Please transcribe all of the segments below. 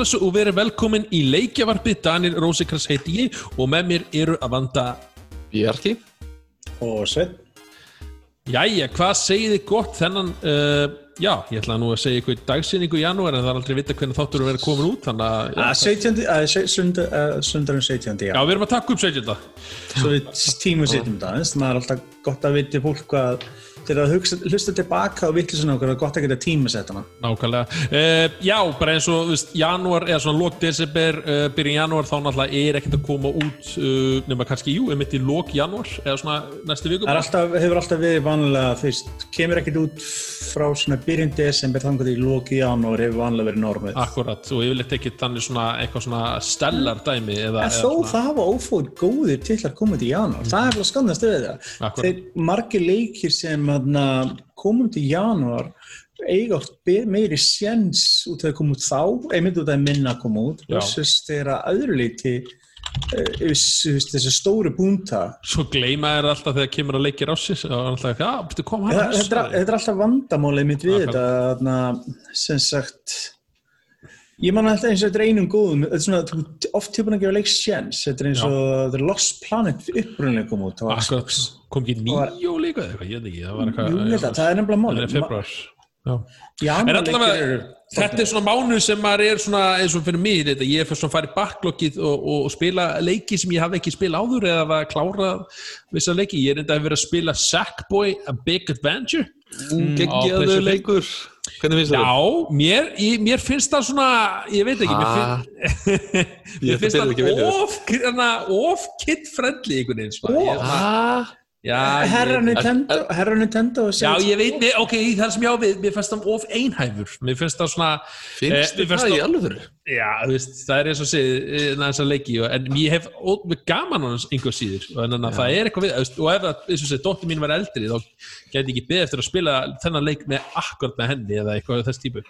sælublessu og verið velkomin í leikjavarpið Daniel Rósikrans heiti ég og með mér eru að vanda Bjarki og Sveinn Jæja, hvað segið þið gott þennan uh, já, ég ætla nú að segja ykkur dagsýningu í janúar en það er aldrei vita hvernig þáttur að vera komin út þannig að, já, að 17. að se- sund- að sundarinn 17. já, já, við erum að taka upp 17. svo við tímum sittum það eins, maður er alltaf gott að viti fólk hvað þegar að hugsa, hlusta tilbaka og vittlisuna okkur, er gott að geta tímasett hana Nákvæmlega. Uh, já, bara eins og, veist, janúar, eða svona lók desember, uh, byrjun janúar, þá náttúrulega er ekkert að koma út uh, nema kannski, jú, einmitt í lók janúar, eða svona næstu viku. það er alltaf, hefur alltaf verið vanlega þú veist, kemur ekkert út frá svona byrjun desember þannig að í loki janúar hefur vanlega verið normið Akkurat, og yfirleitt ekki þannig svona eitthvað svona stellar dæmi eða, En þó það hafa ófóð góðir til að koma til janúar, það er alveg skannast við það. Þeir margir leikir sem hana, komum til janúar eiga meiri sjens út af að koma út þá, einmitt út af að minna að koma út, versus þeirra öðru leiti þessi stóru búnta. Svo gleyma er alltaf þegar kemur að leikir ásins og alltaf, já, betur koma hann þetta er, alltaf vandamálið mitt við þetta, hana, sem sagt, Ég man alltaf eins og þetta er einum góðum, þetta er svona, oft tilbúin að gefa leik sjens, þetta er eins og þetta er Lost Planet upprunnilega kom út á Xbox. Kom ekki var- nýjó líka eða eitthvað, ég veit ekki, það var eitthvað Jú, ég það, er nefnilega er februar Já. Já, En allavega, þetta er svona mánu sem maður er svona, eins og fyrir mig, þetta, ég er fyrir svona að fara í backloggið og, og, spila leiki sem ég hafði ekki spila áður eða að klára vissa leiki. Ég er enda að vera að spila Sackboy A Big Adventure. Mm, á Geggjaðu leikur Hvernig finnst Já, það? mér, ég, mér finnst það svona, ég veit ekki, mér, Ha? mér finnst það of, hana, of kid-friendly einhvern veginn. Já, Herra Nintendo, herra Nintendo Já, ég veit, mér, ok, það sem ég á við, mér finnst það of einhæfur, mér finnst það svona, Finnst Eh, þið það í það- alvöru? já, það er eins og þess að leiki, og- en ég hef gaman á hans einhver síður, og þannig að það er eitthvað við, og ef það, eins og segið, dóttir mín var eldri, þá geti ég ekki beðið eftir að spila þennan leik með akkurat með henni eða eitthvað þess típu,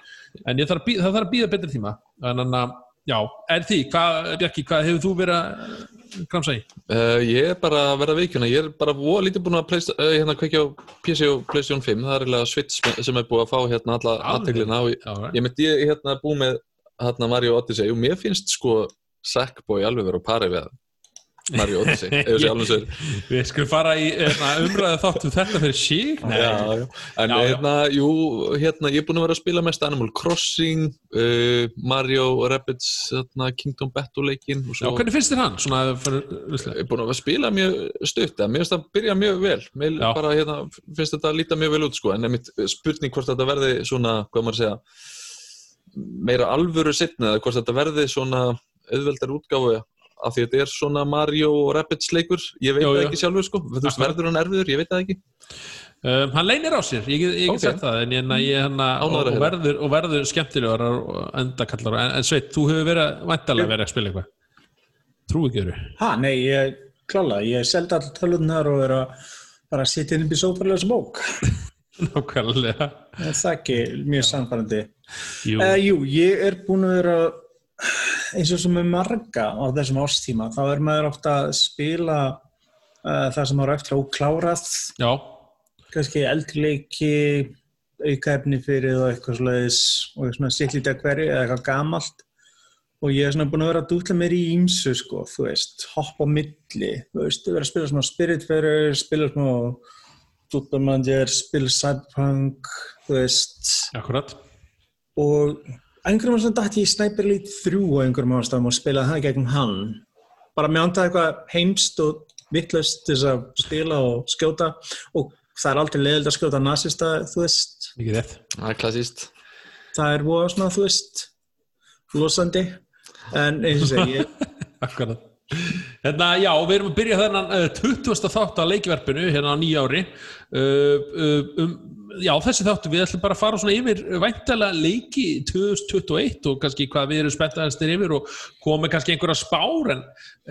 en ég þarf að bíða, það þarf að bíða betri tíma, þannig að, já, en því, hvað, Bjarki, hvað hefur þú verið að kramsa í? Uh, ég er bara að verða veikjuna, ég er bara voða lítið búin að pleysta, uh, hérna kveikja á PC og PlayStation 5, það er eiginlega Switch sem er búið að fá hérna alla aðteglina Já, ég myndi hérna búið með hérna Mario Odyssey og mér finnst sko Sackboy alveg vera á pari við Mario Odyssey, Við skulum fara í hérna, umræðu þáttu þetta fyrir sík, já, já. En Já, hérna, jú, hérna, ég er búin að vera að spila mest Animal Crossing, uh, Mario Rabbids, hérna, Kingdom Battle leikin svo hvernig finnst þér hann? Svona, fyrir, ég er búin að vera að spila mjög stutt mér finnst það að byrja mjög vel. Mér bara, hérna, finnst þetta að líta mjög vel út sko. en einmitt spurning hvort þetta verði svona, segja meira alvöru sittni eða hvort þetta verði svona auðveldar útgáfu af því að þetta er svona Mario og Rabbids leikur. Ég veit Já, það já. ekki sjálfur sko, þú veist, verður hann erfiður, ég veit það ekki. Um, hann leynir á sér, ég get, ég get Ok. sagt það en ég, ég hann og, og, verður, og verður skemmtilegur og endakallar. En, en Sveit, þú hefur verið væntalega verið að spila eitthvað? Trú ekki eru Ha, nei, ég klála, ég seldi all tölunar og er að bara sitja inn í lesa bók. Nákvæmlega. Það er ekki mjög samfærandi. Jú, Uh, jú, ég er búin að vera eins og sem með marga á þessum ástíma, þá er maður ofta að spila uh, það sem maður á eftir að óklárað, kannski eldri leiki, aukaefni fyrir og eitthvað svoleiðis og svona sitt lítið að hverju eða eitthvað gamalt. Og ég er svona búin að vera að dútla mér í ímsu sko, þú veist, hoppa á milli, þú veist, vera að spila smá Spiritfarer, spila smá Supermanager, spila Cyberpunk, þú veist, akkurat. Og einhverjum ástæðum dætti ég Sniper Elite 3 á einhverjum ástæðum og spilaði það gegnum hann. Bara með ánda eitthvað heimst og vittlust til þess að spila og skjóta. Og það er aldrei leiðild að skjóta nazista, þú veist. Mikið rétt. Það er klassíst það er voða svona, þú veist losandi. En eins og segi, ég, Akkurat Hérna, já, við erum að byrja þennan uh, 20. þátt á leikverfinu hérna á nýja ári. Uh, uh, um, Já, þessi þáttu, við ætlum bara að fara svona yfir væntalega leiki 2021 og kannski hvað við erum spenntæðastir yfir og komið kannski einhverja spár en,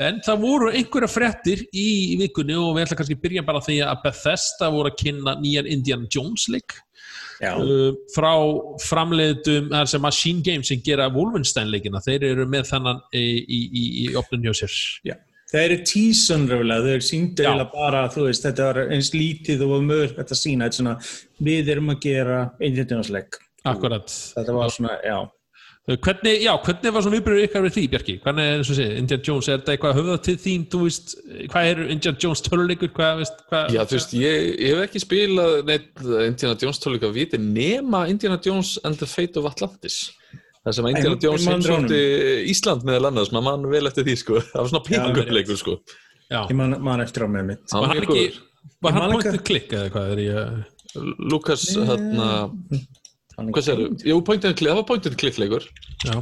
en það voru einhverja frettir í, vikunni og við ætlum kannski að byrja bara því að Bethesda voru að kynna nýjan Indiana Jones leik. Uh, frá er sem Machine Games sem gera Wolfenstein leikina, þeir eru með þannan í, í, í, í opnun hjá sér. Já Það eru tísun röfulega, þau síndu Já. eiginlega bara, þú veist, þetta var eins lítið og mögulegt að sína, þetta er svona, við erum að gera einhvernjónsleik. Akkurat Þetta var svona, já. Hvernig, já, hvernig var svona viðbröður ykkar við því, Bjarki? Hvernig er eins og sé, Indiana Jones, er þetta eitthvað höfða til þín, þú veist, hvað er Indiana Jones töluleikur, hvað, veist, hvað? Já, þú veist, ég, ég hef ekki spilað neitt Indiana Jones tónleika viti nema Indiana Jones and the Fate of Atlantis. Það sem Indiana Ég- Jones heimsótti Ísland meðal annars, maður mann vel eftir því, sko. Það var svona píkungleikur, sko. Já, Ég man, man eftir á með mitt. Var hann ekki, var hann man point ekki- and click eða hvað er ég, Lukas, hérna, hvað sér Jú, point and click, það var point and click leikur. já,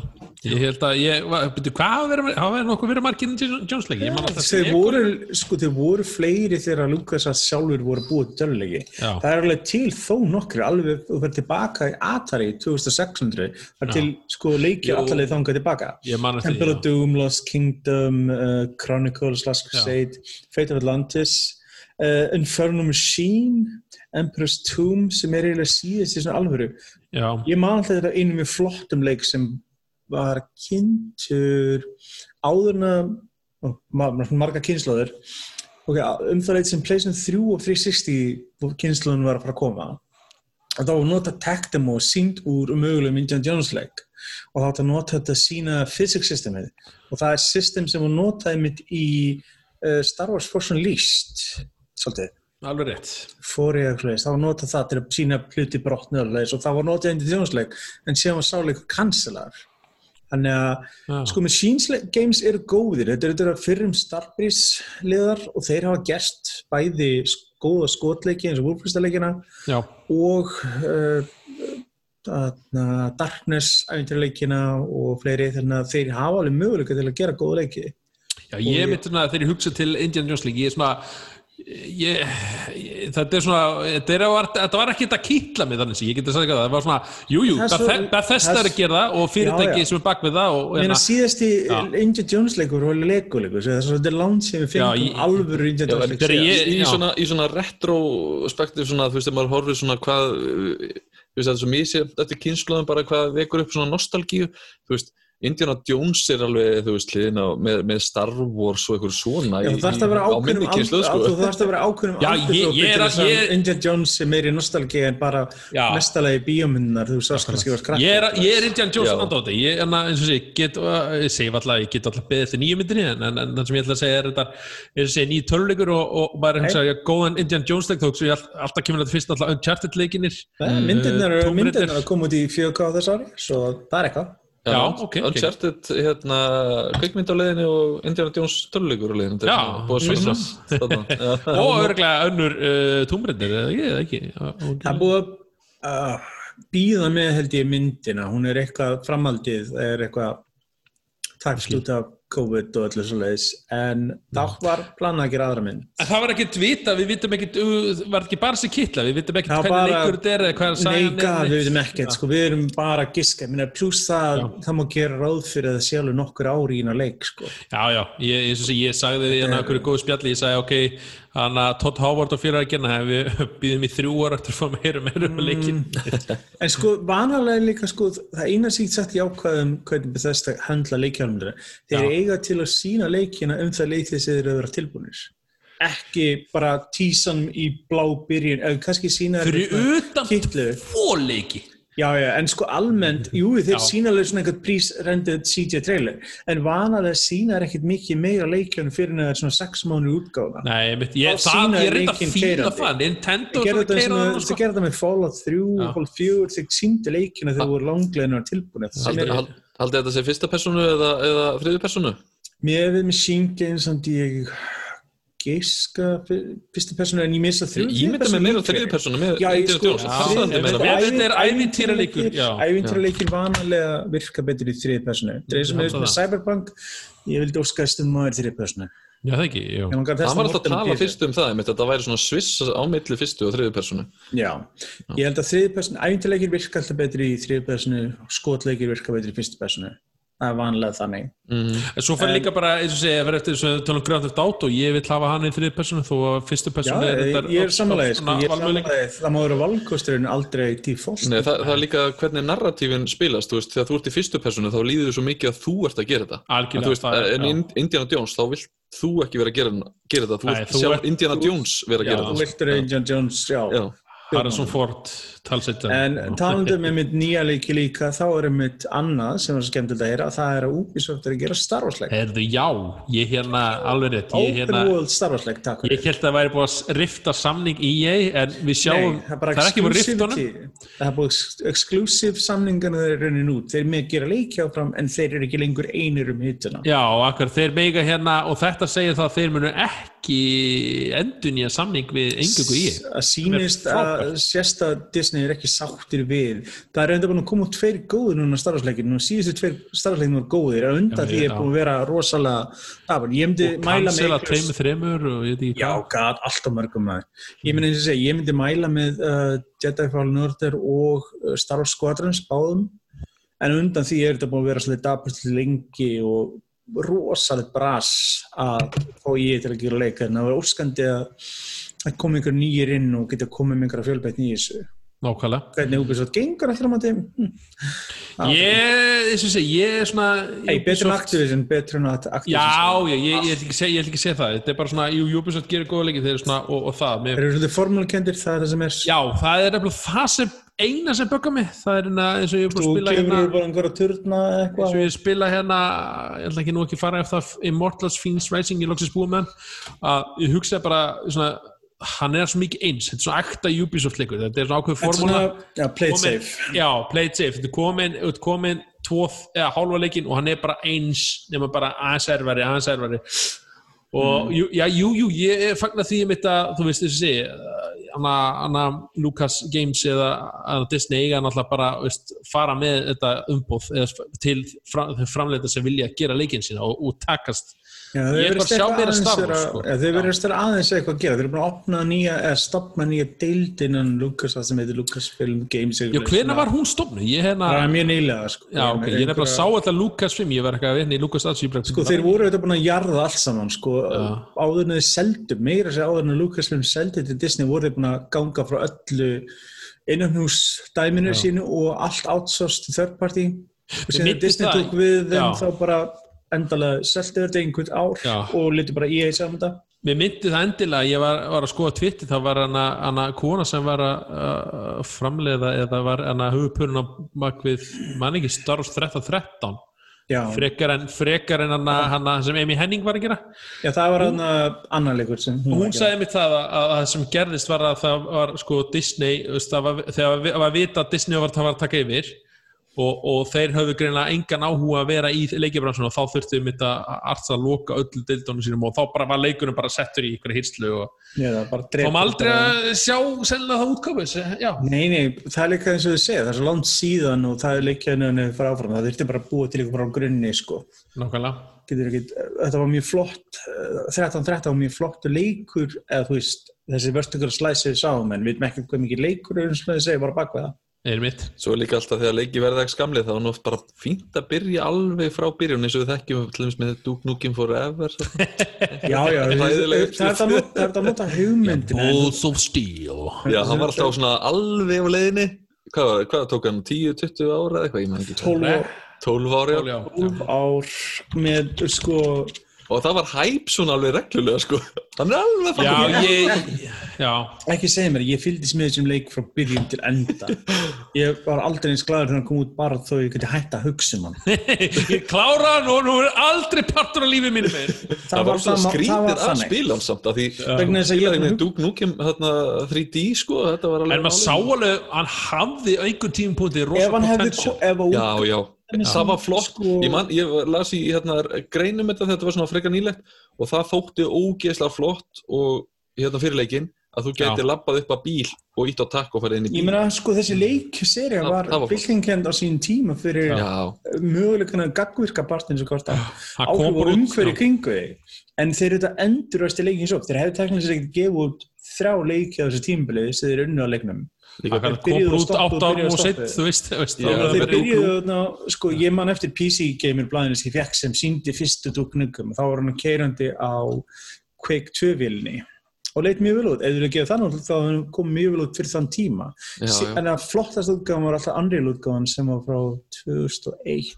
ég held að ég, var- byrju, hvað hafa verið, hafa verið nokkuð verið margir Indiana Jones leiki? Ég man alltaf Þeir voru, sko, þeir voru fleiri þegar Lukas að sjálfur voru búið. Já. Það er alveg til þó nokkri, alveg þú verður tilbaka í Atari 2600, það er til sko leiki Jú. allaveg þangað tilbaka. Temple já. of Doom, Lost Kingdom, uh, Chronicles, Last Crusade, Fate of Atlantis, uh, Inferno Machine, Emperor's Tomb sem er eiginlega síðast í svona alvöru. Já, Ég man alltaf þetta einu mjög flottum leik sem var kynntur áður en að ó, ma- ma- marga kynnslóður ok, um það leit sem PlayStation 3 og 360 kynnslóðun var að fara að koma. Þá var nota tech demo sínd úr mögulegum Indiana Jones leik. Og þá átt að nota þetta sína physics systemið. Og það er system sem var notaði mitt í uh, Star Wars Force Unleashed svolítið alveg rétt. fór ég að hlutis, það var notað það til að sína hluti brotnið og hlutis og það var notað indi þjónsleik en síðan var sáleikur kanselar þannig að Já. sko Machines Games eru góðir. Þetta eru þetta fyrrum Starbreeze liðar og þeir hafa gert bæði góða skotleiki eins og Wolfenstein-leikina Já, og uh, þarna, Darkness æfintirleikina og fleiri. Þannig að þeir hafa alveg möguleika til að gera góða leiki. Já, ég myndi svona, þegar ég hugsa til Indiana Jones leik, ég er svona ég, ég, þetta er svona þetta, er, var, þetta var ekki þetta kýtla mig þannig sem ég geti sagt eitthvað, það var svona jújú, Það er Bethesda er að það- gera það og fyrirtæki Já, já. sem er bak við það og, Meina hérna, síðasti Já. Indiana Jones leikur var leikuleikur, það er langt sem við fengum alvöru Indiana Jones en leik þegar síðast. ég- í, já. svona, í svona retrospektiv svona, þú veist, þegar maður horfir svona hvað þú veist, þetta er svo mísið eftir kynnslóðum bara hvað vekur upp svona nostalgíu þú veist, Indiana Jones er alveg þú veist, hliðina á- með, með Star Wars og eitthvað svona Já, þú þarfst að vera á ákveðnum sko. þú þarfst að vera ákveðnum Já, ég- ég er að- ég- Indiana Jones er meiri nostalgi en bara Já. mestalegi bíómyndunar þú sást kannski var skrakk ég er, ég er Indiana Jones Já. andóti, ég, en að, eins og sé, ég get, ég segi alltaf, ég get alltaf beðið eftir nýju myndinni, en, en, en það sem ég ætla að segja er þetta, eins og sé, nýju töluleikur og, og bara hugsa, ég góðan Indiana Jones leik, þá hugsa ég all, alltaf kemur þetta fyrst alltaf Uncharted leikinir, myndirnar að koma út í 4K Já, ok. Uncharted, hérna, kveikmynd á leiðinni og Indiana Jones töluleikur á er Já, búið að svissa þarna. Og örglega önnur uh, tómrindir, eða ekki, eða ekki? Það er búið að uh, býða með held ég myndina. Hún er eitthvað framhaldið er eitthvað takst út af COVID og öllu svo leiðis en þá var planað að gera aðra mynd En það var ekkert vita, við vitum ekkert, var ekki bara sér kittla, við vitum ekkert Það hvernig leikur þetta er eða hvað gaf, er. við veitum ekkert, sko, við erum bara að giska, pluss það, það má gera ráð fyrir að það sé alveg nokkur ári í hérna leik, sko. Já, já, ég, og sé, ég sagði því hérna okkur góðu spjalli, ég sagði, ok, hann að Todd Howard og fyrir að genna, við býðum í þrjú ára eftir að fá meira meira um leikin. En sko, vanalega líka, sko, það eina sígt sagt í ákvæðum hvernig Bethesda handla leikjálmundina, þeir Já. eiga til að sína leikina um það leik þess að þeir eru að vera tilbúinir. Ekki bara tísan í blá byrjun, eða kannski sína Fyrir utan tvo leiki. Já, já, en sko almennt, jú, þeir sína alveg svona einhvern prísrendið CJ trailer, en vanalega sína er ekkert mikið meira leikjunum fyrir en það er svona sex mánu útgáfa. Nei, ég, Þá það, sýna ég reyndi að leikinn fíla keyrandi. það, Nintendo er þetta að sem keira að- það, gerðu þetta með Fallout 3, Já. Fallout 4, þeir síndu leikina þegar voru langleginu. Haldið hald, haldið þetta sé fyrsta personu eða, eða þriðu personu? Mér við með Shingen samt ég geiska fyrstu personu en ég missa þrjú. Ég myndi með meira þriðu personu sko, meina, meira. Þetta er ævintýraleikir, já. Ævintýraleikir vanalega virka betur í þriði personu. Það er sem við held með það. Cyberpunk, ég vildi óskast um maður þriði personu. Já, það ekki, já. Það var alltaf að tala fyrst um það, það væri svona sviss á milli fyrstu og þriðu personu. Já, ég held að þriði personu, ævintýraleikir virka alltaf betur í þriði personu, skotleikir virka betur í fyrstu personu. Það er vanlega þannig. Mm. En svo fyrir líka bara, eins og segja, verður eftir þess að tala um Grand Theft Auto, ég vil hafa hann í þriði personu þó að fyrstu personu er þetta ég er samanlegið, sko, ég er samanlegið, það má vera valkosturinn aldrei default. Nei, það, það er líka hvernig narratífin spilast, þú veist, þegar þú ert í fyrstu personu þá líður þú svo mikið að þú ert að gera þetta. Algjörlega, veist, það er- en in- Indiana Jones, þá vilt þú ekki vera að gera, gera þetta, þú vilt þú sjá ert- Indiana Jones vera að gera Þú þetta. Talsetja En talandi með mitt nýja leiki líka, þá er mitt annað sem er skemmtilegt að heyra, það er að Ubisoft er að gera Star Wars leik. Herðu, já, ég hérna alveg rétt, Open hérna World Star Wars leik, takk ég held að það væri búið að rifta samning í ég en við sjáum, Nei, það er ekki búið að rifta honum. Það er búið exclusive samningarna þeir raunin út. Þeir með gera leiki áfram en þeir eru ekki lengur einir um hittuna. Já, akkur, þeir meiga hérna og þetta segir það að þeir munu ekki endur nýja samning við engungu í ég að sýnist að frábært. sérst að Disney er ekki sáttir við. Það er reynda búin að koma út tveir góðir núna starfsleikin og síðustu tveir starfsleikin var góðir að undan því er búin að vera rosalega dapur. ég myndi og mæla með og ég veit ekki já, gæt, alltaf mörgum ég myndi eins og segja, ég myndi mæla með uh, Jedi Fallen Order og uh, Star Wars Squadrons báðum. En undan því er þetta búin að vera svolítið til lengi og rosalega bras að fá ég til að gera leik. En það var óskandi að að koma einhver nýjir inn og geta komið með einhverja fjölbætt nýjir nákvæmlega. Hvernig Ubisoft gengur allra maður þeim ég, eins og sé, ég er svona Hey, betur en Activision, betur en Activision Já, ég, ég, ég, ætla ekki að segja- ég að það. Þetta er bara svona, Ubisoft gerir góða leiki þeir eru svona, og, og það, Þeir eru svolítið formúlukendir, það er það sem er. Já, það er nefnilega það sem eina sem böggar mig, það er hérna eins og ég er búin að Þú spila kemur hérna bara einhverja turna eins eitthvað. Og ég spila hérna ég ætla ekki nú ekki að fara eftir Immortals Fiends Rising, ég hann að hann er svo mikið eins, þetta er svona ekta Ubisoft leikur, þetta er svona ákveð Þetta formúla. já, play it safe. Já, play it safe, þetta er komin, þetta komin tvo, eða hálfa leikin og hann er bara eins nema bara aðeins erfari og jú, já, jú, jú, ég fagnar því mitt að, þú veist þessi hana, hana Lucas Games eða Disney eiga náttúrulega bara veist, fara með þetta umbóð eða til fram, framleita sem vilja gera leikinn sína og, og takast Já, þeir Ég er bara að sjá eitthvað meira aðeins Star Wars, vera- sko. Þeir verðast vera aðeins eitthvað að gera Þeir eru búin að opna nýja, eða stopna nýja deild innan Lucas, það sem heitir Lucasfilm Games Já, hvena var hún stofnu? Ég hérna, Það er mjög nýlega sko. já, ok, ég nefnilega sá alltaf Lucas 5, ég var eitthvað að vinna í Lucas Sko þeir voru þetta búin að jarða allt saman sko, áður en þeir seldu, meira sér áður en Lucasfilm seldi til Disney voru þeir búin að ganga frá öllu innanhús dæminu Já. sínu og allt outsourced third party og síðan Disney tók við þeim þá bara endalega seldu þetta einhvern ár Já. og litur bara í eitt saman þetta. Mér myndi það endilega, ég var, var að skoða Twitter, það var hana, hana kona sem var að uh, framleiða eða var hana hugupurinn á bakvið, mann ekki, Star Wars 1313 Já, frekar en, frekar en hana, hana sem Amy Henning var að gera. Já það var hann annar leikur sem hún að gera. sagði mér það að, að það sem gerðist var að það var sko Disney, það var, þegar var, var vita að Disney það var að taka yfir og, og þeir höfðu greinlega engan áhuga að vera í leikjabransun og þá þurftu um þetta arts að loka öllu dildónu sínum og þá bara var leikunum bara settur í ykkur hýrslu og drepur aldrei að sjá sennilega það útkáfis, já. Nei, nei, það er líka eins og þið segja, það er svo langt síðan og það er henni fara áfram, það þurfti bara að búa til ykkur bara á grunni, sko. Þetta var mjög flott, eh, 13-13 var mjög flott leikur, eða þú veist, þessi vörstu ykkur slæsið sáum, en við veitum ekki hvað mikið leikur er eins og þið segja, bara bak við það. Er mitt. Svo er líka alltaf þegar leiki verða ekki skamlið þá er nú oft bara fínt að byrja alveg frá byrjun eins og við þekkjum til dæmis með Duke Nukem Forever. Já, já, það er þetta nota- þú- Balls of Steel. Já, hann var alltaf svona alveg á leiðinni Hvað, var, hvað tók hann, 10-20 ára eða eitthvað, ég maður ekki 12 ár- 12 ára. Já. 12 ár með, sko, Og það var hæp svona alveg reglulega, sko Hann er alveg Já, ég, já. ekki segja mér, ég fylgdist með þessum leik frá byrjun til enda. Ég var aldrei eins glæður þegar hann kom út bara þó ég geti hægt að hugsa um hann. ég klára hann og nú er aldrei partur af lífið mínu meir. Það var svona það skrítið var að spila hann samt að því Vegna þess að ég- Spila Duke Nukem þarna 3D, sko Þetta var alveg En maður sá alveg, hann hafði einhvern tímpúti rosa ef hann hefði Já, já, það var flott Sko- ég, man, ég las í hérna, greinum þetta þetta var svona frekar nýlegt og það þótti ógeðslega flott og hérna fyrirleikin að þú gæti Já. labbað upp að bíl og ítt á takk og farið inn í Ég bíl meina, sko, þessi leikserja Það- var var flott. byltingkend á sín tíma fyrir möguleikana gagvirka partins og hvort að út, umhverju kringu þig. En þeir eru þetta endurvæsti leikin svo. Þeir hefði teknilega ekkert gefið út þrjá leiki á þessu tímabilið sem þeir unnu á leiknum. Líka kom bara og út átt árum og sett, þú veist, þú veist. Já, þeir byrjuðu, þarna, sko, ég man eftir PC Gamer blæðinu sem ég fekk sem síndi fyrstu dúknugum. Þá var hann keirandi á Quake 2-vilni og leit mjög vel út. Ef þú vilja gefa þannig, þá hefði komið mjög vel út fyrir þann tíma. já, já. En að flottast útgáðan var alltaf Unreal útgáðan sem var frá 2001.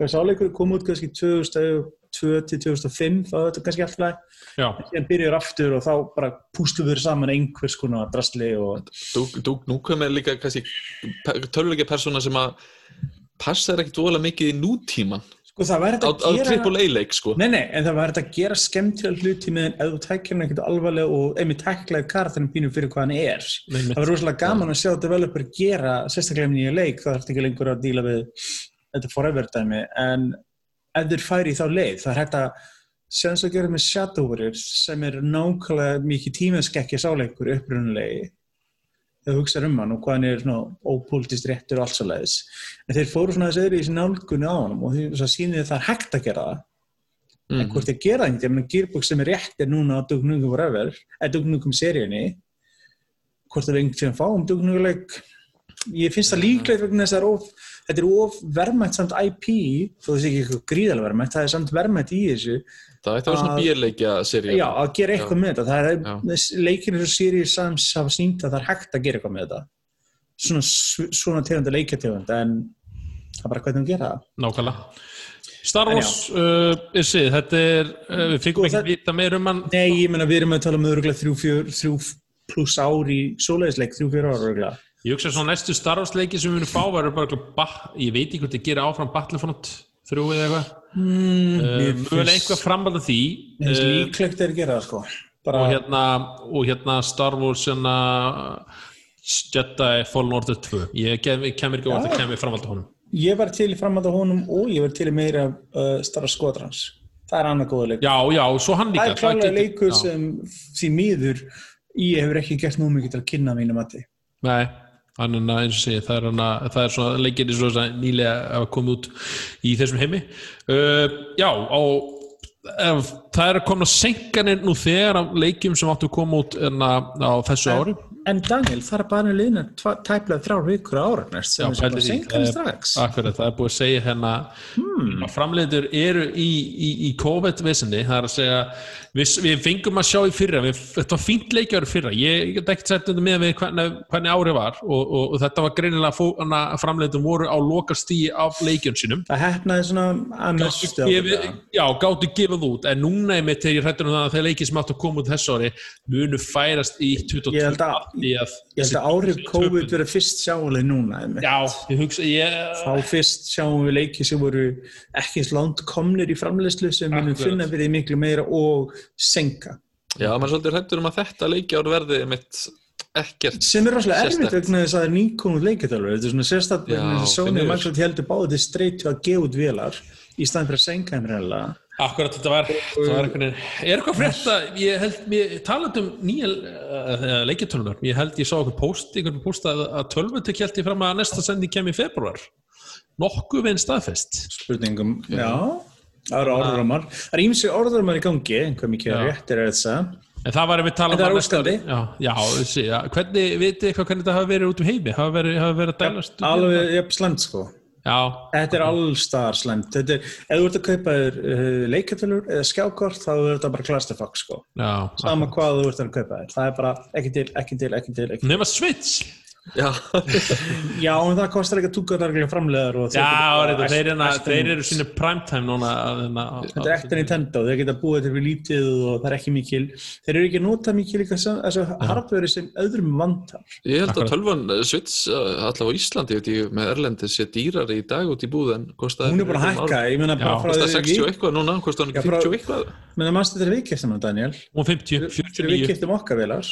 Þessi áleikur kom út kannski 2000, 2002 til 2005 þá er þetta kannski alltaf Já, síðan byrjar aftur og þá bara pústum við saman einhvers konar drasli og Þú, þú, nú komið líka kannski töluleika persóna sem að passar ekkert vola mikið í nútíman sko það væri á, þetta á að gera triple A leik sko. Nei, nei, en það var þetta að gera skemmtilega hluti með ef þú tækir hann ekkert alvarlega og einmitt tæklaði karakterinn pínum fyrir hvað hann er. Einmitt. Það var rosalega gaman að sjá developer gera sérstaklega með nýja leik, það þarf ekki lengur að díla við þetta forever dæmi, en ef þeir færi þá leið, það er hægt að séðans að gera með Shadow Warriors sem er nákvæmlega mikið tímaskekkja sáleikur upprunulegi þegar þú hugsaður um hann og hvað hann er svona ópolítist réttur og allt svo leiðis en þeir fóru svona þessi öðru í nálgunni á hann og því sýnir það er hægt að gera það. En Mhm. hvort ég gera það ekki, Gearbox sem er rétt er núna á Dugnugum Forever eða Dugnugum seríunni. Hvort er einhvern tíðan fáum Dugnuguleik ég finnst það líklegt vegna þess að það er of, þetta er of verðmætt samt IP það sé ekki eitthvað gríðalega verðmætt það er samt verðmætt í þessu Það ætti að vera svona bíleikja serið já, að gera eitthvað með þetta. Það Já. er, leikinu svo Sirius Sams hafa sínt að það er hægt að gera eitthvað með þetta. Svona, svona tegunda leikjartegund en það er bara hvernig að gera það. Nákvæmlega. Star Wars, uh, er sið, þetta er uh, við fengum Sko, ekki vita meir um hann. Nei, ég meina við erum að tala um öðruglega þrjú, fjör, þrjú pluss ár í svoleiðisleik, þrjú, fjör ára öðruglega. Ég hugsa svona næstu Star Wars leiki sem við munum fá verður bara eitthvað ég veit ekki hvort þið gera áfram Battlefront þrjú eða eitthvað Mm, uh, mögulega eitthvað framvalda því Mér finnst uh, líklegt er að gera það, sko. Bara, og hérna, og hérna Star Wars hérna, Jedi Fallen Order 2 ég kem, ég kemur ekki á að það kemur framvalda honum Ég var til í framhald á honum og ég var til í meira uh, starra skotrans. Það er annað góða leik. já, já, svo hann líka það er klálega getur- leikur sem því miður ég hefur ekki gert nú mikið til að kynna mínu mati. Nei, þannig að eins og segi það er, hana, það er svona leikir eins og nýlega að koma út í þessum heimi. Uh, Já, á það er að koma senkanir nú þegar af leikjum sem áttu að koma út enna, á þessu ári En Daniel, það er bara liðna tæplega þrjár vikur ára næst sem Já, er senkan er- strax. Akkurat, það er búið að segja hérna hmm. að framleitur eru í, í, í COVID-vissinni, það er að segja við, við fengum að sjá í fyrra við, þetta var fínt leikjár í fyrra ég get ekki sett undir með við hvernig, hvernig árið var og, og, og þetta var greinilega hana, framleitur voru á lokastíi af leikjörn sínum Það hefnaði svona að mestu á þetta. já, gáttu gefið út en núna er mitt þegar ég hrættur um það að þeir leikið sem áttu að koma út þessu ári munu færast í 22 Ég held að- í að, Ég held að árið COVID verið fyrst sjáuleg núna. einmitt. já, ég hugsa ég, Þá fyrst sjáum við leiki sem voru ekki eins langt komnir í framleiðslu sem munum Akkurat. finna fyrir miklu meira og senka. Já, maður svolítið hættur um að þetta leikjár verði mitt ekkert Sem er rosalega erfitt vegna þess að það er nýkomund leikjartálfur. Þetta er svona sérstaklega Já, vegna þess að Sony því og. Microsoft heldur báðið streytu að gefa út vélar í staðin fyrir að senka þeim reynilega. Akkurat þetta var, þetta var einhvern veginn er eitthvað frétt að ég held mér talað um nýja uh, leikjartölunar ég held ég sá okkur post, einhvern post að, að tölvutek held ég fram að næsta sendi kem í februar nokkuð við einn staðfest. Spurningum, já, það eru orðrumar. Það er ímsi orðrumar í gangi, einhver mikið réttir er þetta. en það var við talað er um næsta- já, já, þessi, já, hvernig, vitið eitthvað hvernig þetta hafa verið út um heimi? Hafa verið, hafa verið að dælast um Alveg, slemt sko. Já, Þetta er allstar slemt. Þetta er, ef þú ert að kaupa þér uh, leikjartölur eða skjákort, þá er þetta bara clusterfuck sko. já, Sama hvað þú ert að kaupa þér. Það er bara ekki til, ekki til, ekki til, ekki til. nema Switch Já, Já, en það kostar ekki að túka þarlega framlegar og já, reyndar, þeir, æst- þeir eru sínu primetime núna að, Þetta er ekta Nintendo, þeir geta búið til við lítið og það er ekki mikil, þeir eru ekki að nota mikil líka sem- þessu hardveri sem öðrum vantar. ég held að tölvan eh, Switch uh, allavega á Íslandi veit ég, með Erlendi sé dýrar í dag út í búð en kostaði Hún er bara að hækka, ég meina bara Já, frá Kostaði því 60 og eitthvað núna, kostaði hann ekki frá- 50 og eitthvað? Menna mannstu þetta við keftum hann, Daniel? og 50, Þegar við 49 keftum okkar velar,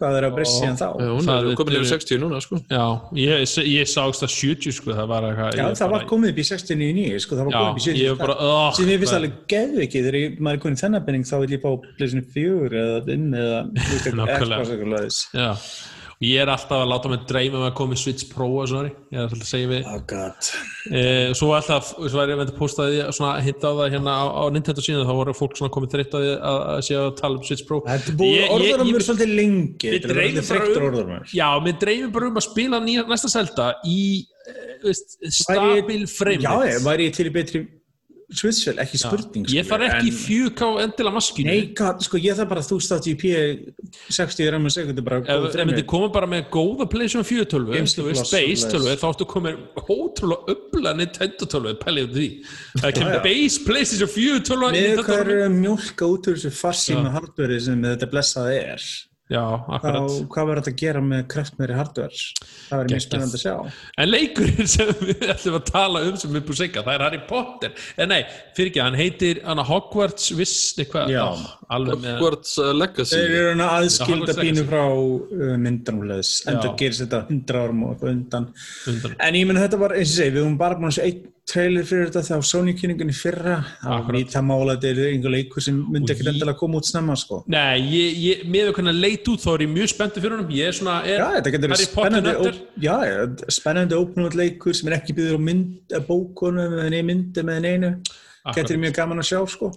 hvað er að breysa síðan þá? Hún Það er komin yfir 60 núna sko já, ég, ég sá ekki það 70 sko, það var eitthvað Já, það var komið upp í 69, sko, það var Já, komið upp í 70. ég bara, oh, Sem ég finnst alveg geðvikið, þegar ég- maður er konið þennan penning, þá vil ég fá pleysin fjögur eða inn eða eitthvað og ég er alltaf að láta mig dreyma um að koma í Switch Pro og svona, ég er alltaf að segja við Oh god. e, svo alltaf, svo er ég að postaði svona hinta á það hérna á, á Nintendo síðan þá voru fólk svona komið þreytt að, að, að sé að tala um Switch Pro Þetta búið orðurum er svolítið lengi, þetta er bara þreyttur um- orðurum. Já, mér dreymir bara um að spila nýja, næsta selda í eh, veist, stabil frame Já, ég væri til í betri Switchvel, ekki spurning Ég þarf ekki í 4K endilega maskinu Nei, God, sko, ég þarf bara 1080p 60 rm sekundu bara Ef góð ef fremur. myndi koma bara með góða PlayStation 4 tölvu, þú svoleiðis. tölvu, þá áttu komið ótrúlega upplega Nintendo tölvu, pælið í því. Það kemur base PlayStation 4 tölvu Með hvað er að mjólka út úr þessu farsíma hardveri sem þetta blessaði er Já, þá, akkurat. hvað verður þetta að gera með kraftmeri hardware það verður mjög Geggjað. spennandi að sjá En leikurinn sem við ætlum að tala um sem er búið segja, það er Harry Potter. En nei, fyrir ekki, hann heitir hana Hogwarts Viss, eitthvað, Já. alveg með... Hogwarts uh, Legacy þeir eru hann Já, aðskilda bínu frá uh, myndanumleðis en Já. það gerist þetta 100 árum og undan undan. en ég menn þetta var, eins og segi, við höfum bara búin að sjá einn trailer fyrir þetta þegar Sony kynningunni fyrra Akkurat. nýta mála þetta er einhver leikur sem myndi ekkert endilega koma út snemma sko Nei, ég, ég, með hvernig leit út þá er ég mjög spenntið fyrir honum. Ég er svona, er Já, þetta getur spennandi, já, spennandi open world leikur sem er ekki byggður á mynd, bókunum eða neina myndi með neinu. Getur mjög gaman að sjá, sko.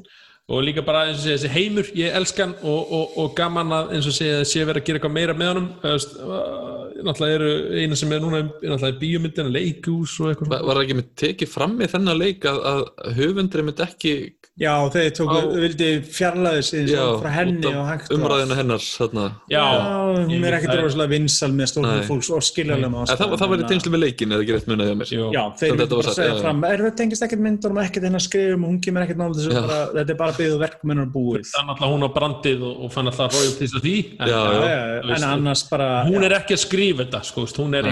Og líka bara eins og segja, þessi heimur, ég elskan og, og, og gaman að eins og segja að sé verið að gera eitthvað meira með honum. Uh, náttúrulega eru eina sem er núna náttúrulega bíómyndina, leikús og eitthvað Var það ekki með tekið fram í þennan leik að, að höfundri myndi ekki Já, þeir tóku, Á- vildi fjarlæði sig já, frá henni og hægt umræðinu hennar þarna. Já, Já, hún er ekkert rosalega vinsal með stórnum fólks og skiljaðlega En það, það var í tengslu með leikin eða ekki rétt munið hjá mér. Já, þeir vildi bara segja fram, er það tengist ekkert myndunum, ekkert hennar skrifum og hún kemur ekkert nála þessu, þetta er bara byggðu verkmennar búið. er náttúrulega hún á brandið og, og fann alltaf royalties af því. En, Já, Já, já. já, þú veist, en annars bara, hún er ekki að skrifa þetta sko, hún er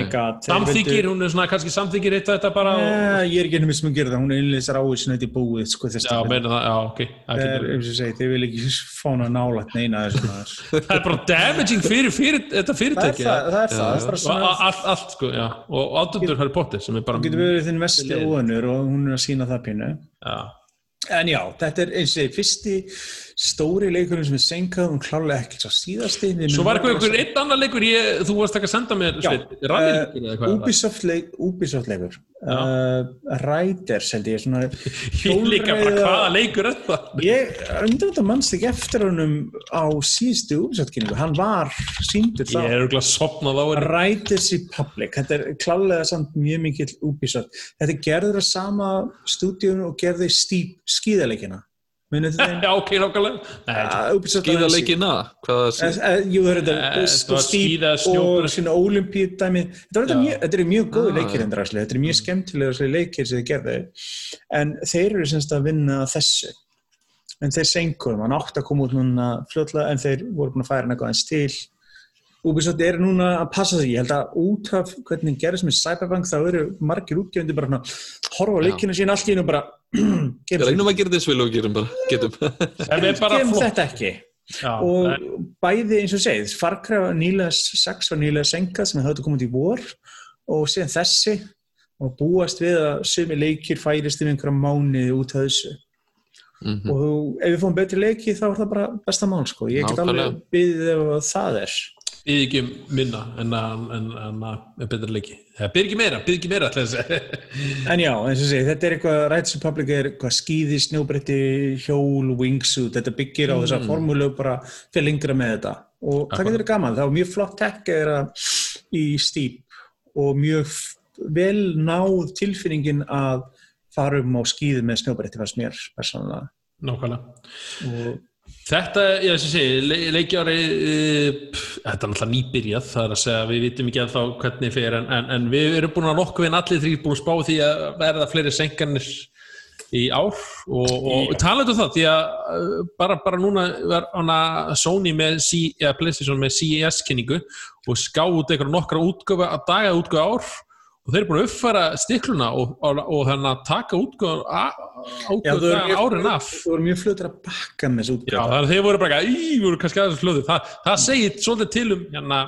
Það, já, ok. Það er, eins og segi, þeir vil ekki fána nálægt neina þessum aðeins. það er bara damaging fyrir, fyrir þetta Það er fyrirtæki það, það er það, það er svona, a- allt, allt sko, já. Og ádundur Harry Potter sem er bara þú getur verið þinn vestli óönur og hún er að sína það pínu. já, En já, þetta er eins og segi, fyrsti stóri leikurinn sem er senkað og klárlega ekki svo síðasti. Við svo var eitthvað einn annar leikur ég, þú varst ekki að senda mér uh? Ubisoft, leik, Ubisoft leikur. Uh, Riders held ég, svona ég líka bara hvaða leikur er það Ég undir þetta mannst ekki eftir honum á síðustu Ubisoft-kynningu. Hann var síndur þá. er Riders Republic, þetta er klálega samt mjög mikill Ubisoft. Þetta er gerður að sama stúdíun og gerði Steep Munið þið þeim? já, ok, nákvæmlega Uh, uh, jú, það er Eh, þetta þetta var Steep skíða, og svona Olympíudæmi. Þetta þetta þetta eru mjög góði Ah. leikir endur aðslega. Þetta eru mjög skemmtilega þessi leikir sem þið gerði. En þeir eru semst að vinna þessu. En þeir senkuðum, hann átti að koma út núna fljótlega en þeir voru búin að færa eitthvað eins til. Ubisoft er núna að passa sig, ég held að út af hvernig gerðist með Cyberpunk þá eru margir útgefandi bara horfa leikinu sín allt í einu bara gefum, Reynum að gera þess vil og gerum bara Getum. Það er flott. þetta ekki. Já, og það er- bæði eins og segið Far Cry var nýlega 6 var nýlega senkað sem höfðu komið í vor og síðan þessi og búast við að sumi leikir færist um einhverja mánuði út af þessu. Mhm. og þú, ef við fáum betri leiki þá er það bara besta mál sko. Ég get alveg byggðið ef það er byggði ekki minna en að, betra leiki. Byggði ekki meira, byggði ekki meira að segja. en já, eins og segið, þetta er eitthvað Riders Republic er eitthvað skýði, snjóbretti hjól, wingsuit, þetta byggir á þessa formúlu bara fyrir lengra með þetta. Og það getur gaman, það var mjög flott tech er í Steep og mjög vel náð tilfinningin að fara um á skýði með snjóbretti fannst mér persónulega. Nákvæmlega. Og Þetta, ég þess að segja, le leikjári, uh, þetta er náttúrulega nýbyrjað, það er að segja, við vitum ekki að þá hvernig fyrir, en, en, en við erum búin að nokkuð en allir þrýr búin að spá því að verða fleiri senkanir í ár. Og, og talaðu það, því að uh, bara, bara núna var hana Sony með, C, PlayStation með CES-kynningu og ská út einhverja nokkra útgöfa að daga útgöfa ár og þeir eru búin að uppfæra stikluna og, og, og þannig að taka Já, þú dagan árin af Þú voru mjög fljótur að bakka með þessu Já, útgáfa. þannig að þeir voru bara ekki, í, voru kannski aðeins flöðu. Þa, það segir svolítið til um hérna,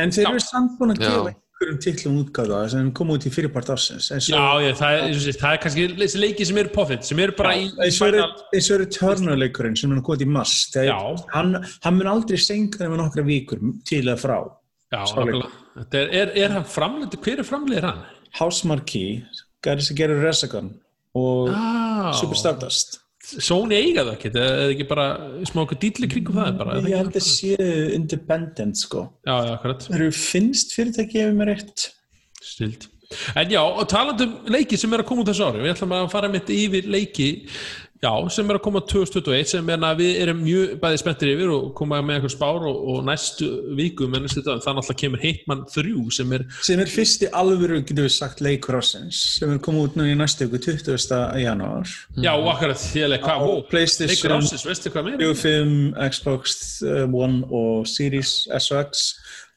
En þeir Já. eru samt búin að Já. gefa einhverjum titlum útgáfa sem kom út í fyrirpart ársins. eins og- já, ég, það, er, eins og sé, það er kannski þessi leiki sem eru poffit, sem eru bara í, í eins og eru- Turner-leikurinn sem hann komið í mars þegar Já. hann, hann mun aldrei senka nema nokkra vikur til að frá já, er, er, er hann framleitur, hver er framleitur hann? House Marquee, gæri sem gerir Resogun og Ah, Super Stardust. Sony eiga það ekki, eða ekki bara smá okkur dýtli kringum það? Bara, er það ég held að séu independent sko. Já, já, akkurat, þeir eru finnst fyrirtæki ef mér rétt? Stilt En já, og talandi um leiki sem er að koma út þessu ári, við ætlum að fara mitt yfir leiki Já, sem er að koma 2021 sem er að við erum mjög bæði spenntir yfir og koma með einhver spár og, og næstu viku með næstu dag, þannig að það kemur Hitman 3 sem er sem er fyrsti alvöru, getur við sagt, leikur ásins sem er komið út nú í næstu viku 20. janúar Já, og akkurat hvað, ó, leikur Playstation ásins, veistu hvað meira? 5, Xbox uh, One og Series SX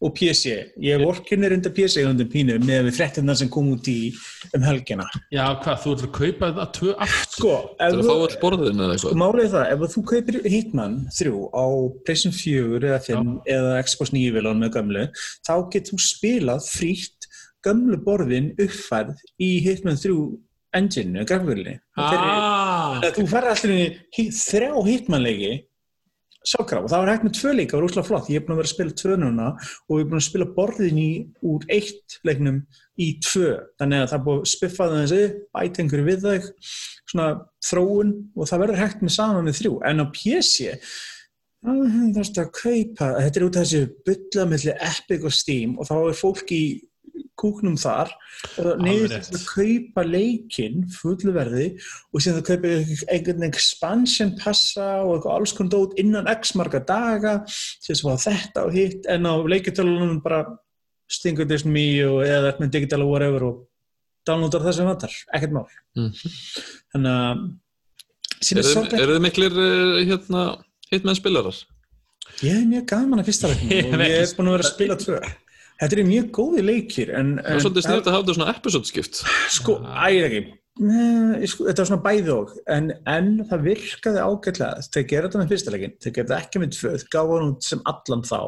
og PC ég vorkinni reynda PC undir pínu með við fréttina sem kom út í um helgina. Já, hvað, þú ætlar að kaupa það tvö aftur? sko, Það ef er að fá þú all borðin eða eitthvað. Málið er það, ef þú kaupir Hitman 3 á PlayStation 4 eða 5 eða Xbox 9 viljan með gömlu þá getur þú spilað frítt gömlu borðin uppfærð í Hitman 3 engine, grafvölinni Ah, þú færði alltaf í þrjá Hitman-leiki sjálfkraf og það var hægt með tvö leika, það var úrslega flott. Ég er búin að vera að spila tvö núna og ég er búin að spila borðin í úr eitt leiknum í tvö, þannig að það er búin að spiffa það þessi, bæta einhverju við þau svona þróun. Og það verður hægt með saman með þrjú, en á PC það er að kaupa þetta er út af þessu bylla melli Epic og Steam. Og þá er fólk í kúknum þar og það neyður til að kaupa leikinn fullu verði og síðan það kaupa einhvern expansion passa og eitthvað alls konar dót innan x marga daga að fá þetta og hitt en á leikjartölunum bara stingur þessum í og eða með digital og whatever og downloadar það sem vantar, ekkert mál Mhm. þannig að sem er Eru er þið miklir eh, hérna, hitmenn spilarar? Ég er mjög gaman að fyrsta leiknum og ég er búin að vera að spila tvö. Þetta er mjög góði leikir en, Það er en svolítið sniðt að hafa þetta svona episode skipt. sko, ægir ekki sko, þetta var svona bæði og. En, en það virkaði ágætlega. Þeir gera þetta með fyrsta leikin, þeir gera þetta ekki með tvö. Þeir gáða hann út sem allan þá.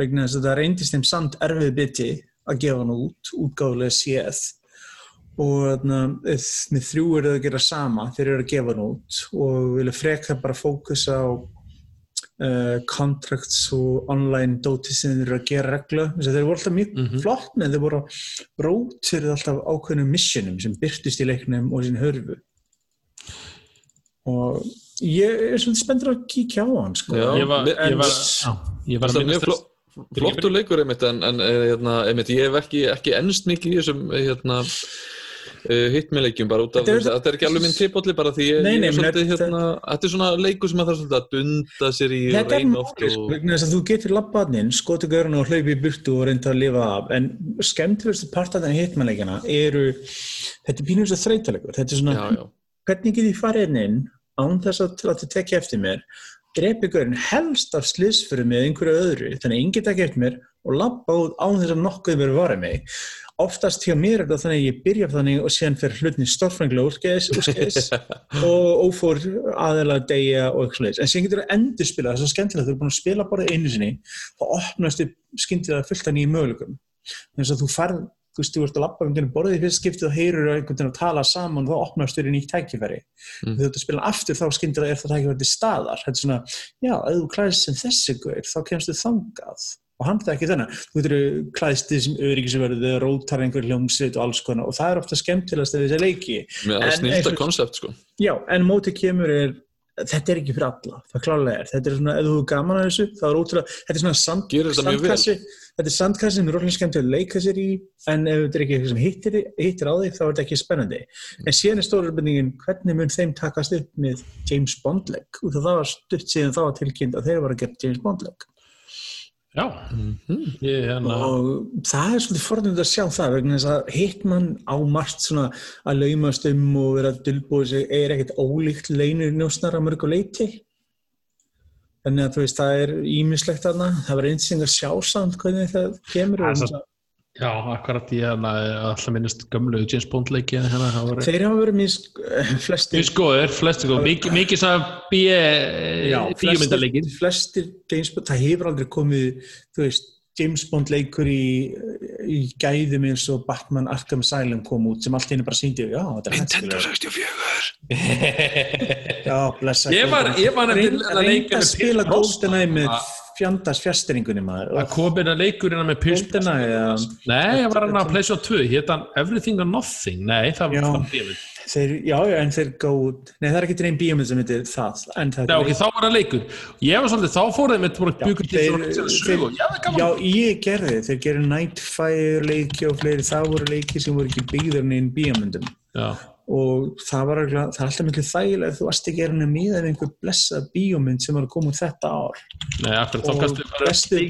Vegna þess að það reyndist þeim samt erfið biti að gefa hann út. Útgáðulega séð. Og með þrjú eru að gera sama. Þeir eru að gefa hann út. Og vilja freka bara fókusa á uh, contracts og online dóti sem þeir eru að gera að þeir voru alltaf mjög Mhm. flott með þeir voru rótir alltaf ákveðnum missionum sem byrtist í leiknum og sín hörfu og ég er svolítið spenntur að kíkja á hann sko. Já. ég var, en- ég var, já, ég var að mjög minnast flott. Flottur leikur einmitt en, en eh, hérna, einmitt, ég hef ekki, ekki ennst mikið í þessum eh, hérna, uh, hitmeleikjum bara út af Þetta þetta er ekki alveg minn tipolli bara því Nei, nei, svolítið þetta- hérna, þetta er svona leikur sem að það er svolítið að dunda sér í og Þetta reyna oft vegna þess að þú getur labbaðnin, skoti görun og hlaupi í burtu og reynda að lifa af, en skemmtilegustu partarnir hitmanleikina eru, þetta er pínur þess að þreytalegur, þetta er svona, já, já, hvernig get ég farið inn inn án þess að til að þið tekja eftir mér, drepi görun helst af slisfyrir með einhverju öðru, þannig að enginn tekja eftir mér og labba út án þess að nokkuð verið varið mig. Oftast hjá mér er þetta þannig að ég byrja þannig og síðan fyrir hlutin stórfenglega úrskeiðis, úrskeiðis og ófór aðeila degja og eitthvað sliðis. En síðan getur það endur spila, það er svo skemmtilegt, þú er búin að spila bara einu sinni, þá opnast þið skyndilega fullt af nýjum möguleikum. Þannig að þú farð, þú veist, þú ert að lappa um þenni borðið fyrst skiptið og heyrur einhvern veginn að tala saman og þá opnast þér í nýtt tækifæri. Mm. Þú ert að spila aftur þá skyndilega er það tækifæri til staðar. Þetta er svona, já, ef þú klæðist sem þessi guður, þá kemst þú þangað. Og hann það ekki þennan. Þú getur klæðist þið sem öryggisverðu, rótar einhver hljómsveit og alls konar. Og það er ofta skemmtilegast við þessi leiki. að En snýta eins og- konsept sko. Já, en mótið kemur er þetta er ekki fyrir alla, það klálega er. Þetta er svona, ef þú er gaman að þessu, þá er ótrúlega þetta er svona sand, sandkassi þetta er sandkassi sem er rólega skemmt að leika sér í en ef þetta er ekki eitthvað sem hittir, hittir á þig þá er þetta ekki spennandi. En síðan er stóra spurningin, hvernig mun þeim takast upp með James Bond leik og það var stutt síðan þá var tilkynnt að þeir var að gera James Bond leik Já, ég hérna og það er svolítið forðund að sjá það vegna þess að Hitman á margt svona að laumast um og vera dulbúið sig er ekkert ólíkt leinur njósnar að mörgu leiti þannig að þú veist það er ímislegt þarna. Það var einsinn að sjá samt hvernig það kemur Það er og svo- Já, akkurat ég hérna alltaf minnist gömlu James Bond leiki hérna, það voru þeir hafa verið mís flestir Mjög skoður, flesti góð, mikið mikið svona Já, bíómyndarleikir flestir, flestir James Bond, það hefur aldrei komið þú veist, James Bond leikur í, í gæðum eins og Batman Arkham Asylum kom út sem allt henni bara síndi já, þetta er Nintendo hættilega 64 já, blessa Ég var, ég var Reyn- nefnilega að leika reynda að spila GoldenEye með fjandast fjastringunni maður að komin að leikur innan með eða- Nei, það var hann að Playstation 2 hétt hann Everything or Nothing? Nei, það Já. var þeir, já, já, en þeir góð nei, það er ekki einn bíómynd sem heitir það Nei, ok, þá var það leikur. Ég var svolítið, þá fór þeim bara byggur til þeir, Já, já, ég gerði, þeir gerði Nightfire leiki og fleiri, það voru leiki sem voru ekki byggður inn bíómyndum. Já, og það var örugglega- það er alltaf miklu þægilega ef þú varst ekki að miða við einhver blessað bíómynd sem var að koma út þetta ár nei, akkur þá og bestu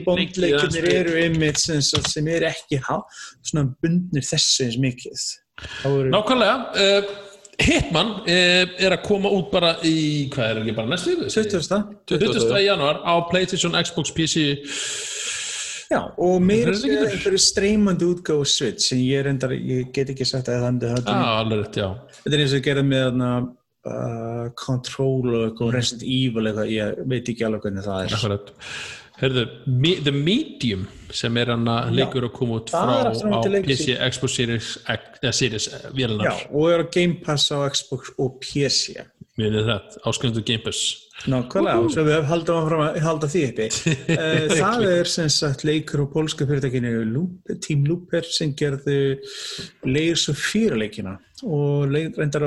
aðeins eru einmitt sem, sagt, sem eru ekki há, svona bundnir þessu eins mikið voru, Nákvæmlega uh, Hitman uh, er að koma út bara í, hvað er ekki bara næstu viku? 20. 20. januar á Playstation, Xbox, PC Já, og mér er er einhverju streymandi útgáfu Switch sem ég reyndar, ég get ekki sagt að það er Já, það alveg rétt, já. Þetta er eins og ég gerði með þarna, uh, Control og Resident Evil eitthvað, ég veit ekki alveg hvernig það er. Akkurat. Herðu, Me The Medium sem er hann að leikur að koma út frá er á PC, Xbox Series, eða Series eh, Já, vélunar, og er á Game Pass á Xbox og PC minnið það, áskrifendur Game Pass. Nákvæmlega, svo við haldum áfram að halda því uppi. Eh, Það er sem sagt leikur á pólska fyrirtækinu Team Looper sem gerðu Layers of Fear leikina og reyndar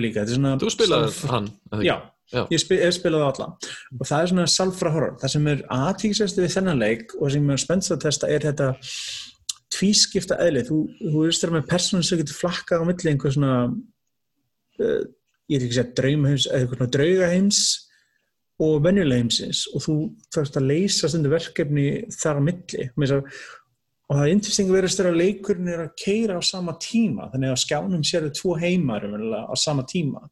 líka. Þetta er svona Þú spilaði sálf- hann? Já, Já. ég spil, hef spilað á alla og það er svona salfra horror. Það sem er aðtíksast við þennan leik og sem er spennst að testa er þetta tvískipta eðli. Þú, þú veist þér með persónu sem getur flakkað á milli einhver svona uh, ég er ekki að segja draumaheims eða einhver svona draugaheims og venjulega heimsins og þú þarfst að leysa stundu verkefni þar á milli. Að- og það er interesting að vera störa að leikurinn er að keira á sama tíma þannig að skjánum sér þau tvo heimar á sama tíma.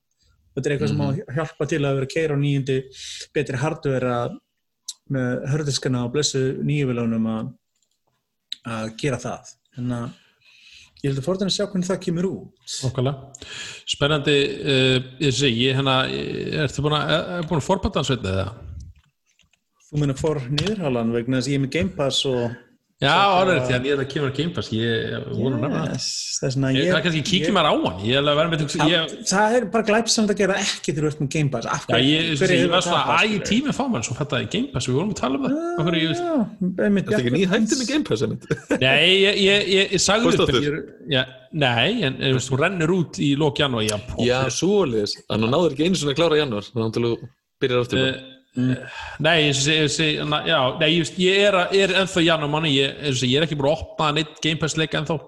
Þetta er eitthvað sem á að hjálpa til að vera að keira á nýjandi betri hardware að með hörðiskana og blessu nýjuvilunum að að gera það. En að ég held að fórðan að sjá hvernig það kemur út Nákvæmlega. Spennandi, uh, ég sé, ég hérna, ertu búin að, er búin að forpata hans veitna eða? þú meina fór niðurhalan vegna þess að ég er með Game Pass og Já, alveg rétt, því að ég er að kemur að Game Pass, ég voru að nefna það. Ég, ég, það er kannski kíkja maður á hann, ég er alveg að vera með þetta, ég, það, er bara glæpsamt að gera ekki þegar þú ert með Game Pass Af já, hverju- ég, ég, var svona, að í skilurðu? tími fá maður, svo fattaði ég Game Pass, við vorum að tala um það, ég, Þetta er ekki Bjarni- ný hætti með Game Pass einmitt. Nei, ég, ég, ég, ég sagði ég- já, Nei, en en, þú veist, hún rennur út í lók janúar Já, Já, svoleiðis. Þannig að náður ekki einu svona að klára í janúar. Þannig að þú byrjar aftur. Uh, Nei, ég, er, er ennþá janúar manni ég, og er ekki búin að opna neitt Game Pass leika ennþá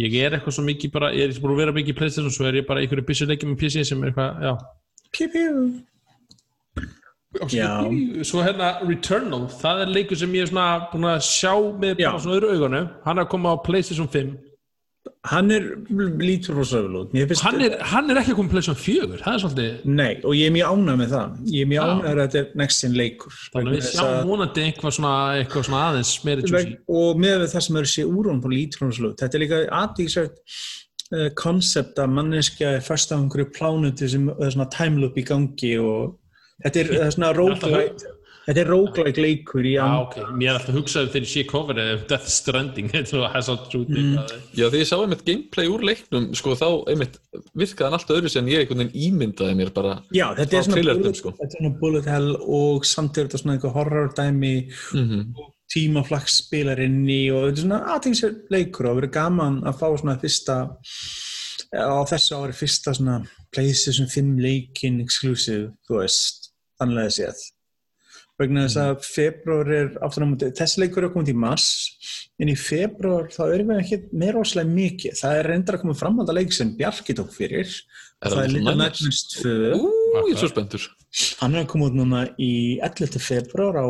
Ég er eitthvað svo mikið bara, ég er búin að vera mikið í Playstation og svo er ég bara einhverju byssu leikið með PC sem er eitthvað, já. Pjú, pjú. Svo hérna Returnal, það er leikur sem ég er svona búin að sjá með svona öðru augunum hann er að koma á Playstation 5 Hann er lítur frá sögulút hann er, hann er ekki á Playstation 4 það er svolítið, Nei, og ég er mjög ánægð með það. Ég er mjög ánægð að þetta er next gen leikur. Þannig að við sjáum vonandi eitthvað svona, eitthvað svona aðeins meiri juicy. Og með það sem eru sé úr hún på lítrónslút, þetta er líka aðtíksvægt uh, koncept að manneskja er fast á einhverju plánuti sem er svona time loop í gangi og þetta er, það er svona roguelike þetta er roguelike leikur í Já, and ok, mér er alltaf hugsað þegar ég sé coverið af Death Stranding þetta var Hazard Truth Mm. Já, þegar ég sá einmitt gameplay úr leiknum, sko, þá einmitt virkaði hann allt öðru sem ég einhvern veginn ímyndaði mér bara. Já, þetta er svona bullet, sko. þetta er svona bullet hell og samt er þetta svona eitthvað horror dæmi Mm tímaflaks spilar inn í og þetta er svona aðtíksvægt leikur og verið gaman að fá svona fyrsta á þessu ári fyrsta svona PlayStation 5 leikin exclusive, þú veist annlega séð vegna þess að februar er aftur á múti, þessi leikur er komið í mars en í februar þá erum við ekki meira óslega mikið, það er reyndar að koma framhald að leik sem Bjarki tók fyrir Er það það er Little Nightmares? Nightmares 2 Ú, ég er svo spenntur. hann er að koma út núna í 11. februar á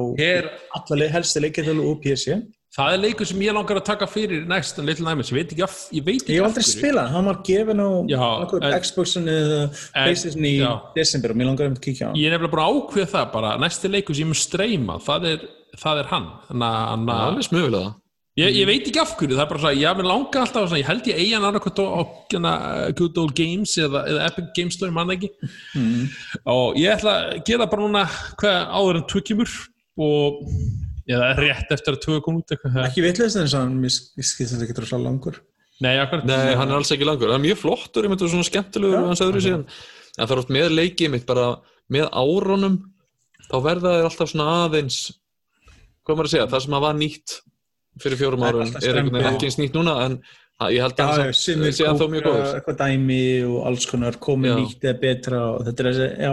alla helsti leikjartölu og PC Það er leikur sem ég langar að taka fyrir next and Little Nightmares, ég veit ekki af, ég veit ekki Ég hef af aldrei hverju. spilað, hann var gefin á Já, annarkvort en- Xboxin eða Playstation í já. desember og mér langar um að kíkja á hann. Ég er nefnilega bara ákveð það bara, næsti leikur sem ég mun streyma, það er, það er hann. Þannig að- Það er smögulega. ég, ég veit ekki af hverju, það er bara svo að ég hafði langa alltaf, svona, ég held ég eigi hann annarkvæmt á, hérna, Good Old Games eða, eða Epic Games Store, mann ekki. Mm. Og ég ætla að gera bara núna hvað áður en tvö kemur og eða rétt eftir að tvö kom út eitthvað. Ekki vitlega þess að hann, skilst þetta ekki droslega langur. Nei. Nei, hann er alls ekki langur. Það er mjög flottur, ég myndi svona skemmtilegur Já. og hans öðru síðan. En það er oft með leikið mitt bara með árunum þá verða þeir alltaf svona aðeins hvað maður að segja, það sem að var nýtt fyrir fjórum Það er árum er einhvern veginn ekki eins nýtt núna en það- ég held Já, að það er sé ennþá mjög góður eitthvað dæmi og alls konar komið nýtt eða betra og þetta er þessi, já.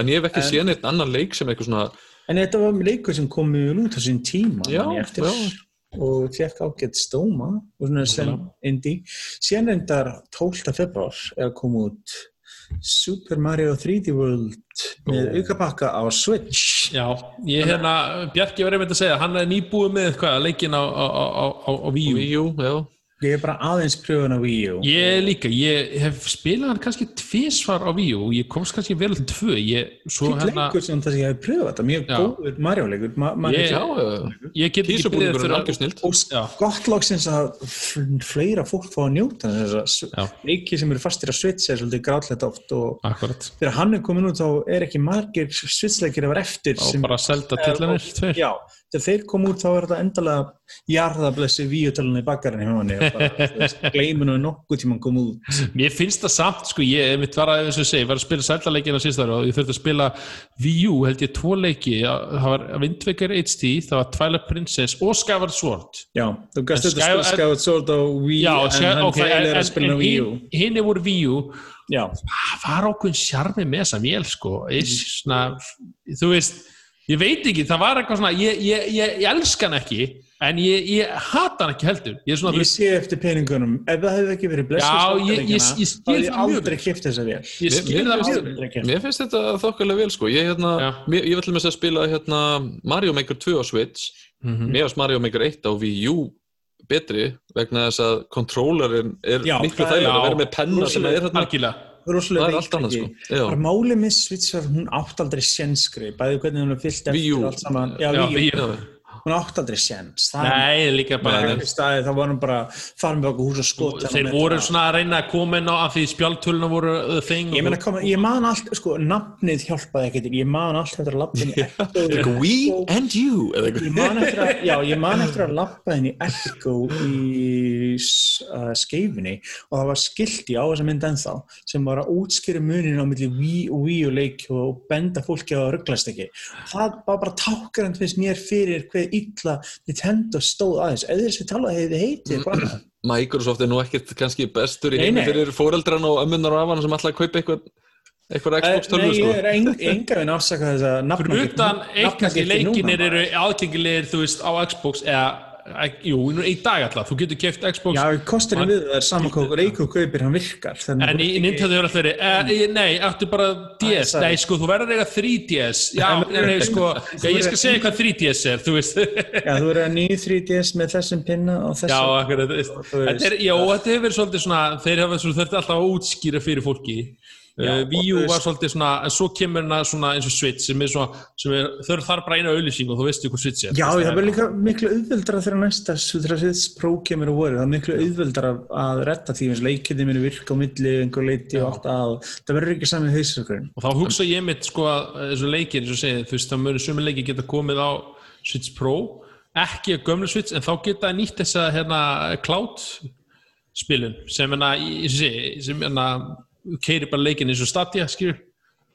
en ég hef ekki En- séð neitt annan leik sem eitthvað svona En þetta var leikur sem kom mjög út á sín tíma Já, eftir, og fekk ágætt stóma og svona sem indie. Síðan reyndar 12. februar er að koma út Super Mario 3D World með aukapakka á Switch. Já, ég hérna, Bjarki var einmitt að segja, hann er nýbúið með hvað, leikin á, á, á, á, á Wii U. Já Ég er bara aðeins pröfun á Wii U. Ég líka, ég hef spilað hann kannski tvísvar á Wii U og ég komst kannski vel til tvö, ég, svo Fýtt hérna, leikur sem það sem ég hef pröfað þetta, mjög Já. góður Mario-leikur. Ma ma Ég- Já, já, ég get ekki kísubúningur er fyrir algjör að, snilt Og Já. gott loksins að fleira fólk fá að njóta þess Já. að leiki sem eru fastir að Switch er svolítið grátlegt oft og akkurat, þegar hann er komin út þá er ekki margir Switch-leikir að vera eftir og sem, bara selda tillanir, tveir. já, þegar þeir kom út þá er þetta endalega jarðablessi víutölunar í bakkarinn hjá henni. Og gleyminu er nokkuð tíma kom út. Mér finnst það samt, sko, ég var að, segi, var að spila sældarleikina síðast ára og ég þurfti að spila Wii U, held ég, tvo leiki, það var Waker HD, það var Twilight Princess og Skyward Sword. já, þú gæst þetta að spila Skyward Sword á Wii Já, en hann ok, okay, er að spila á en Wii U. hinn hinn voru Wii U, já, það var ákveðin sjarmi með þessa vél sko, is, svona, þú veist ég veit ekki, það var eitthvað svona ég, ég, ég, ég elska hann ekki en ég, ég hata hann ekki heldur. Ég er svona, sé eftir peningunum. Ef það hefði ekki verið blessu Já, ég- ég- ég þá hefði ég mjög aldrei kipt þessa vel ég skil Mér- það keypt. Mér finnst þetta þokkalega vel sko. Ég, hérna, vil til með að spila hérna, Mario Maker 2 á Switch. Mhm. Mér finnst Mario Maker 1 á Wii U betri vegna þess að controllerinn er Já, miklu þægilega að vera með penna sem er hérna rosalega Það er allt annað, sko. Bara málið með að hún átt aldrei sjenskri bæði hvernig hún er fyllt eftir allt saman. Já, Já. Já, hún átt aldrei það Nei, líka bara var hún bara farin við okkur hús og skot þeir voru svona að reyna að koma inn á að því spjáltöluna voru the thing ég, koma, ég man allt, sko, nafnið hjálpaði ekkert ég man allt eftir að lappa Echo. Eitthvað We and you ég man eftir að, já, ég man eftir að lappa í Echo í uh, skeifinni og það var skilti á þessa mynd ennþá sem var að útskýra munin á milli Wii og Wii og leik og benda fólki á að rugglast ekki. Það var bara tákarand finnst mér fyrir hver illa Nintendo stóð aðeins eða þessi talaði hefði heitið eitthvað annað. Microsoft er nú ekkert kannski bestur í Nei, heimi nei. fyrir fóreldran og ömmunar og afana sem ætla að kaupa eitthvað eitthvað Xbox Nei, tölvu ég sko. er eng, enga veginn afsaka þess að fyrir nafnagiftin- utan eitt kannski nafnagiftin núna leikinir eru aðgengilegir þú veist á Xbox eða, jú, í dag alltaf þú getur keft Xbox. Já, kosturinn við það er samankók og Reykjavík kaupir, hann virkar. En í Nintendo hefur alltaf verið, eh, nei, áttu bara DS, nei, sko, þú verður eiga 3DS, já, nei, sko, ég skal segja hvað 3DS er, þú veist, Já, þú verður að nýju 3DS með þessum pinna og já, þessum já, þetta hefur verið svolítið svona, þeir hafa þurfti alltaf að útskýra fyrir fólki, Já, uh, og Wii þú U veist- var svolítið svona, en svo kemur hana svona eins og Switch, sem er svona, sem er, þau þarf bara eina auðlýsing og þú veistu hvað Switch er. Já, það verður líka miklu auðveldara þegar næsta Switch Pro kemur og voru það er miklu auðveldara að retta því eins leikindi minu virka á milli einhver leiti og allt að það verður ekki sami hausverkurinn Og þá hugsa ég mitt sko að þessu leikir, eins og segið, þú veist, þá mörgur sumi leiki geta komið á Switch Pro, ekki að gömlu Switch, en þá geta nýtt þessa hérna cloud spilun sem hérna, í- og sem hérna keiri bara leikin eins og Stadia, skilur,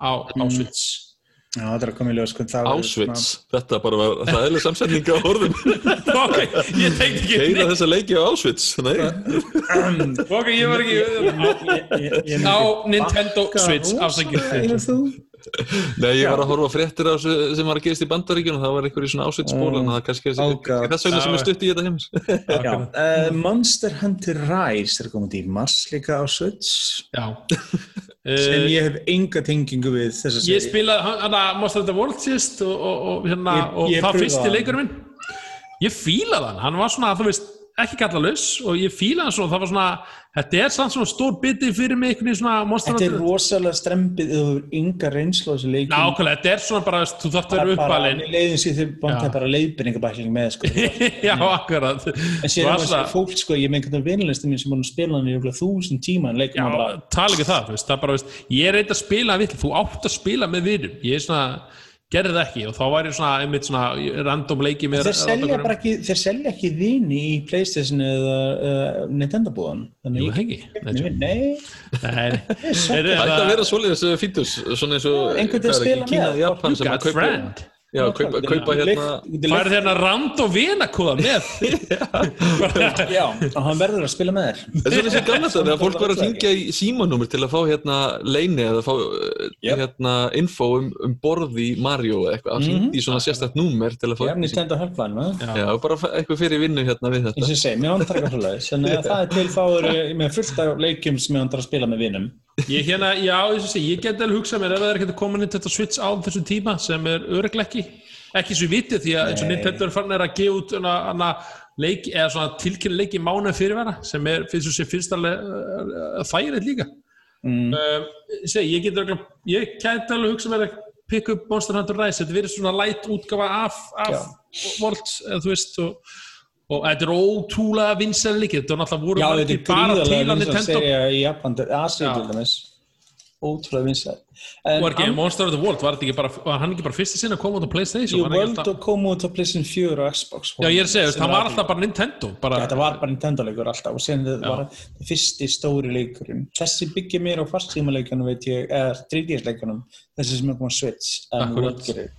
á, á Switch. Já, það er að koma í ljós Auschwitz, þetta bara var það er samsetning á orðum. Ok, ég tenkti ekki Keira þessa leiki á Auschwitz? Nei, ok, ég var ekki á Nintendo bakka Switch, Nei ég var að horfa á fréttir á þessu sem var að gerast í bandaríkjunum það var einhver í svona það er kannski Oh, God. þess vegna sem er stutt í þetta heims uh, Monster Hunter Rise er komið í mars líka á Switch. Já. Sem uh, ég hef enga tengingu við þessa ég seríu. spilaði hann- hann að Monster Hunter World síst og, og, og, hérna, Ég- og ég það pröfaði fyrsti hann. leikurinn minn. Ég fílaði hann, hann var svona þú veist, ekki kallalaus og ég fílaði hann svo. Það var svona, þetta er samt svona stór biti fyrir mig einhvern veginn svona Monster Þetta er rosalega strempið þú hefur enga reynslu á þessu leikin nákvæmlega, þetta er svona bara, þú þarft að vera bara, uppalinn. mér leiðin sér þau Já. vantar bara leiðbyrningabækling með sko. já, akkurat. En sér er það að- fólk sko, ég með einhvern veginn vinlistin mín sem búin að spila hann í örugglega þúsund tíma en leikum Já, hann bara tala ekki það, þú veist, það er bara, veist, er er gerði það ekki og þá væri svona, einmitt svona random leiki með þeir selja bara ekki, þeir selja ekki vini í Playstation eða uh, Nintendo búðan Jú, það ekki. Nei, nei, Nei, sorry. Það ætti að vera svoleiðis uh, fítus, svona eins og Einhvern er ekki, spila með. Japan you sem að got kaupa, já, kaupa, kaupa hérna Það er hérna random vinakóða með. Já, og hann verður að spila með þér. Það er þessi gamla þetta, þegar fólk var að hringja í símanúmer til að fá hérna leini eða fá Yep. hérna info um, um borð í Mario eða eitthvað, að Mhm. hringja í svona sérstætt númer til að fá Já, Nintendo Helpline, Já, bara eitthvað fyrir vinnu hérna við þetta. Og ég segi, mér vantar þannig að það er til þá er ég með fullt af leikjum sem ég vantar að spila með vinum Ég hérna, já, sé, ég get alveg hugsað mér ef það er ekkert að koma Nintendo Switch á þessum tíma sem er öruglega ekki svo vitið því að. Nintendo er farin að gefa út hana, hana leik, eða svona tilkynna leiki mánuð fyrirvara sem er, finnst þú sér finnst alveg uh, þægilegt líka mm. um, segi, ég get örugglega- ég get alveg hugsað mér að pikka upp Monster Hunter Rise, þetta verður svona light útgafa af, af Worlds, eða þú veist og, og þetta er ótrúlega vinsæl líki, þetta er náttúrulega voru Já, þetta er gríðarlega að vinsæl Nintendo serja í Japan, Já. til dæmis ótrúlega vinsæl en var ekki Monster Hunter World, var, þetta ekki bara, var hann ekki bara fyrsta sinna að koma út á Playstation Jú, World alltaf- og kom út á PlayStation 4 og Xbox Já, ég er að segja, er var alltaf bara Nintendo bara, Þetta var bara Nintendo leikur alltaf og sen það Já. var það fyrsti stóri leikurinn þessi byggir mér á fastímaleikunum veit ég, eða 3DS leikunum þessi sem er komað Switch en. World gerir.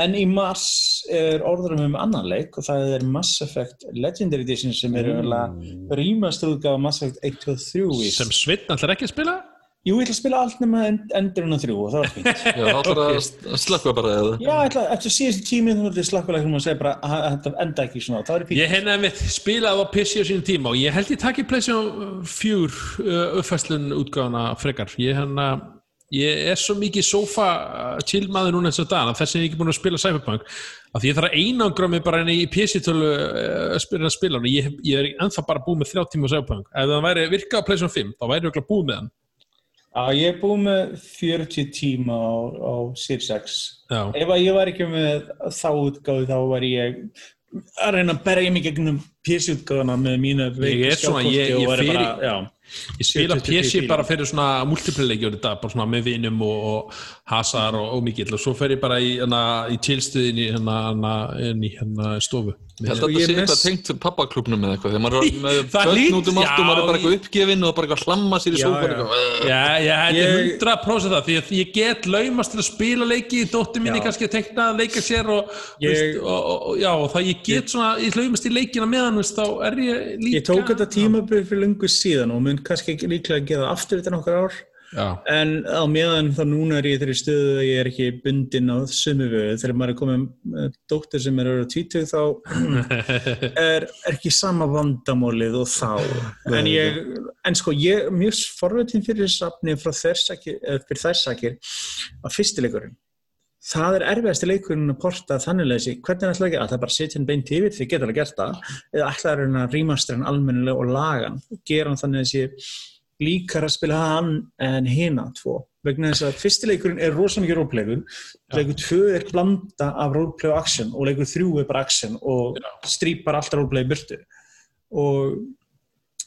En í mars er orðurum um annan leik og það er Mass Effect Legendary Edition sem er mm. rýmast útgáfa Mass Effect 1, 2 og 3 í. sem Svinn ætlar ekki að spila? Jú, ég ætla að spila allt nema end- endurinn á 3 og það var fínt. Já, það ætlar að slökka bara eða? Já, ég ætla, eftir síðustu tími þú verður slakkuleikum og segja bara að þetta enda ekki svona, það er fínt. Ég henni að mitt spilaði á PC á sínum tíma og ég held ég takk í Playstation 4 uh, uppfæslun útgáfuna frekar. Ég, henni, ég er svo mikið sofa chillmaður núna eins og dana þess að ég er ekki búin að spila Cyberpunk. Af því ég þarf að einangra mig bara inn í PC-tölu uh, að spila, að spila og ég, ég er ennþá bara búið með þrjá tíma Cyberpunk. Ef það væri virkað á Playstation 5 þá væri ég örugglega búið með hann. Já, ég er búið með 40 tíma á, á Series X. Já. Ef að ég var ekki með þá útgáðu þá var ég að reyna að berja mig gegnum PC-útgáðuna með mínu Ég er svona, ég- ég fyrir fyrir- bara, Ég spila 70 PC bara fyrir svona multiplayer-leikjur þetta, bara svona með vinum og, og hasar og, og mikill og svo fer ég bara í, hana, í tilstuðin í hérna, hana, inn í hérna stofu. Ég held að ég þetta sé eitthvað tengt pappaklubnum eða eitthvað, þegar maður er með börn út um allt og maður er bara eitthvað uppgefinn og bara eitthvað hlamma sér í Já, sófan já. Já, þetta er Ég- 100% það, því að ég get laumast til að spila leiki, dóttir minni Já. kannski að tekna að leika sér og, Ég- veist, og, og, og já, og það ég get svona, ég laumast í leikina meðan, þá er ég líka... Ég tók þetta tímabil fyrir lungu síðan og mun kannski líklega að það aftur þetta nokkur ár. Já, en á meðan þá núna er ég þeirri stöðu að ég er ekki bundinn á sumu við þegar maður er komið með dóttir sem er að vera tvítug þá er, er ekki sama vandamálið og þá. En ég, en sko ég er mjög forveitin fyrir safni frá þessakir, fyrir þessakir að fyrstileikurinn það er erfiðasti leikurinn að porta þannig leysi, hvernig ætla ekki að það bara setja hann beint yfir, þið geta alveg gert það. Eða ætla að reyna að rýmastra hann almennilega og laga hann og gera hann þannig þessi líkar að spila hann en hina tvo. Vegna þess að fyrstileikurinn er rosa mikið roleplaygun leikur tvö er blanda af og action og leikur þrjú er bara action og strýpar alltaf roleplay í burtu. Og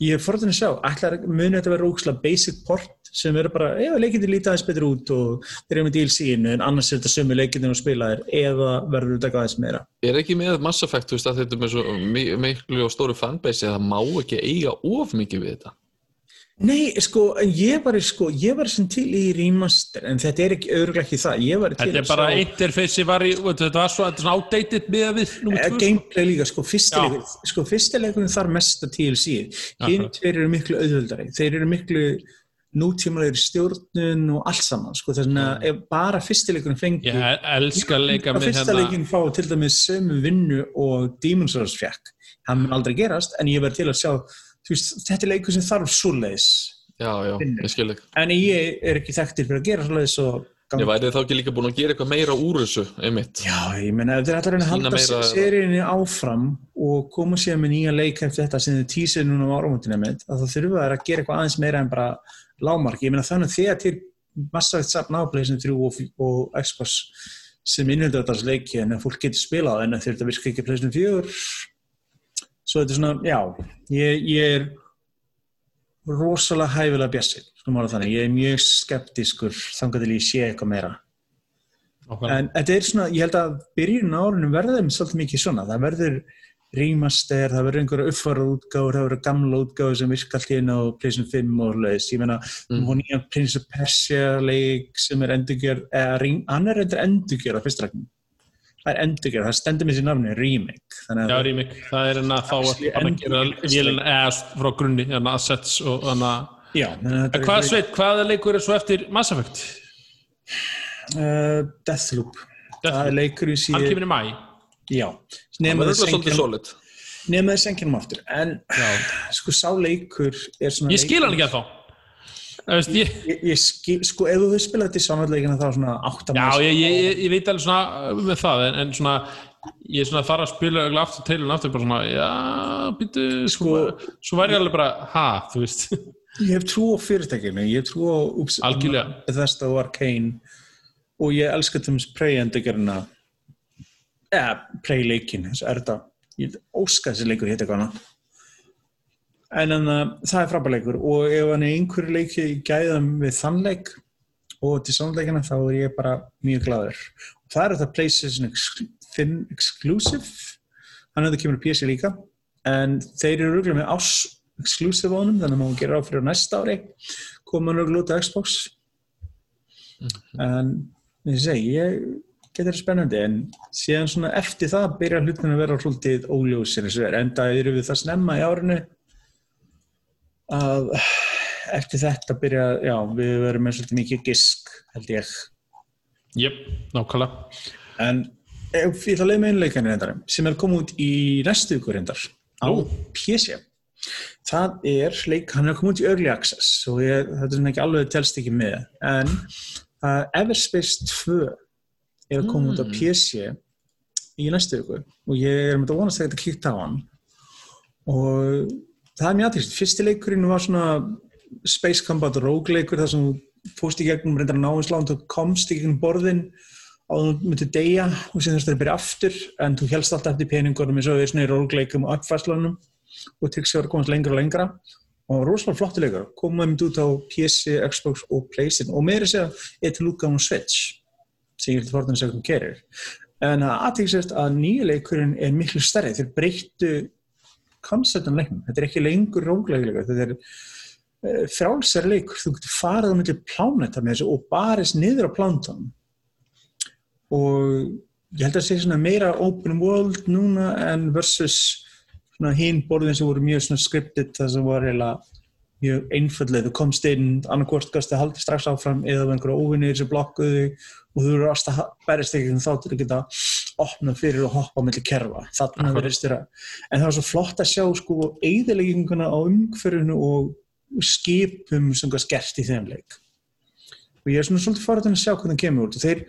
ég er forðin að sjá, ætlar muni þetta vera ókslega basic port sem verður bara, eða leikindi líta aðeins betur út og þeir eru með DLC-inu en annars er þetta sömu leikindi og spilaðir eða verður þetta aðeins meira? Er ekki með Mass Effect, þú veist að þetta er með svo mi- miklu og stóru fanbase það má ekki eiga of mikið við þetta Nei, sko, en ég var, sko, ég var sem til í remaster, en þetta er ekki öðruglega ekki það, ég var til þetta er bara interfacei var í, þetta var svo, þetta er svona outdated með við nummer Eh, tvö, sko. gameplay líka, sko, Já. fyrstileikur sko, fyrstileikurinn þarf mesta TLC hinn Akkurat. tveir eru miklu auðvöldari þeir eru miklu nútímalegri stjórnun og allt saman sko, þess að ef bara fyrstileikurinn fengi Ég elska að leika að með hérna leikin fá til dæmis sömu vinnu og Demon's Souls fekk hann mun aldrei gerast, en ég verð til að sjá veist, þetta er leikur sem þarf svoleiðis. En ég er ekki þekktir fyrir að gera svoleiðis og Ég væri þá ekki líka búin að gera eitthvað meira úr þessu, einmitt. Já, ég meina, ef þeir ætla að að halda meira- seríunni áfram og koma sér með nýja leik eftir þetta sem þið tísið núna á áramótinu mitt, að það þurfa að gera eitthvað aðeins meira en bara lámark. Ég meina þannig að þegar til massavegt safn á Playstation 3 og, og Xbox sem innhöldur þetta leiki en að fólk getur spilað en að þeir þetta virka ekki Playstation 4 svo þetta er svona, já ég, ég er rosalega hæfilega bjassið, sko ég er mjög skeptiskur þangar til ég sé eitthvað meira Nákvæmlega. En þetta er svona, ég held að byrjun á árunum verður svolítið mikið svona. Það verður remaster, það verður einhverja uppfara útgáður, það verður gamla útgáður sem virka allt einu á PlayStation 5 og leðis. Ég meina, Mm. hún nýja Prince of Persia leik sem er endurgjör, eða hann er endur endurgjör á fyrsta ræknum. Það er endurgjör, það stendur með sér nafni, remake. Þannig Já, að remake, það er hérna þá að bara að gera endurgerð. vélina eða frá grunni, hérna assets og þannig já, að En hvað er sveit, hvaða leikur er svo eftir Mass Effect? uh, Deathloop. Það er leikur í Hann síðu, kemur í mæ já, Það enginn solid. nema þess enginn aftur. En Já. sko sá leikur er svona Ég skil hann ekki að þá Veist, ég, Ég, ég skil, sko, ef þú spilað þetta í samvætleikina þá svona 8 Já, ég, ég, ég veit alveg svona með það en, en svona, ég er svona þar að spila aftur til en aftur bara svona, já, býtu sko, Sko- svo væri ég alveg bara, ha, þú veist. Ég hef trú á fyrirtækinu, ég hef trú á. Bethesda og Arcane og ég elska þeim Prey endurgerina eða Prey leikin, þess að er þetta ég óska þessi leikur hétt eitthvað annað en en það er frábær leikur. Og ef hann er einhverju leiki gæðum við þann leik og til samleikina þá er ég bara mjög gladur og það er þetta PlayStation 5 Exclusive. Hann er það kemur PC líka. En þeir eru rúglega með ás exclusive á honum þannig að maður gerir á fyrir næsta ári. Koma rúglega út á Xbox. En ég segi, ég getur það spennandi en síðan svona eftir það byrja hlutin að vera svolítið óljósir er. Enda eru við það snemma í árinu að eftir þetta byrja, já, við verum með svolítið mikið gisk, held ég Jöp, nákvæmlega en ef ég ætla að leiða með einleikanir reyndar sem er komið út í næstu ykkur reyndar á. PC það er leik, hann er komið út í Early Access og ég, þetta er svona ekki alveg telst ekki með en uh, Everspace 2 er að koma út á Mm. PC í næstu ykkur og ég er með þetta vonast að þetta kíkt á hann og það er mjög aðtýrst fyrsti leikurinn var svona Space Combat rogueleikur þar sem þú fórst í gegnum reyndar náinslánt og komst í gegnum borðin og þú myndir deyja og síðan þurftir að byrja aftur en þú helst alltaf eftir peningunum eins og við svona í rogueleikum og uppfæslunum og að komast lengra og lengra. Og rosalega komum við út á PC, Xbox og Playstation og meira segja til útgáðum á Switch sem ég vil forðan segja hvað gerir. En að aðtíksast að nýja leikurinn er miklu stærri. Þeir breyttu konceptum leiknum, þetta er ekki lengur rógleikur, þetta er uh, frálsar leikur, þú getur farið á milli pláneta með þessu og barist niður á plántunum og ég held að sé svona meira open world núna en versus svona hinn borðin sem voru mjög svona scripted það sem var heila mjög einföldlega, þú komst inn annarkvort gæst að halda strax áfram eða með einhverju óvinnir sem blokkuðu þig og þú eru alltaf að berist ekki um þá til að geta opna fyrir og hoppa á milli kerfa. Þarna verðist þér að en það var svo flott að sjá sko eigðilegginguna á umhverfinu og skipum sem gæst gert í þeim leik. Og ég er svona svolítið farin að sjá hvernig það kemur út. Og þeir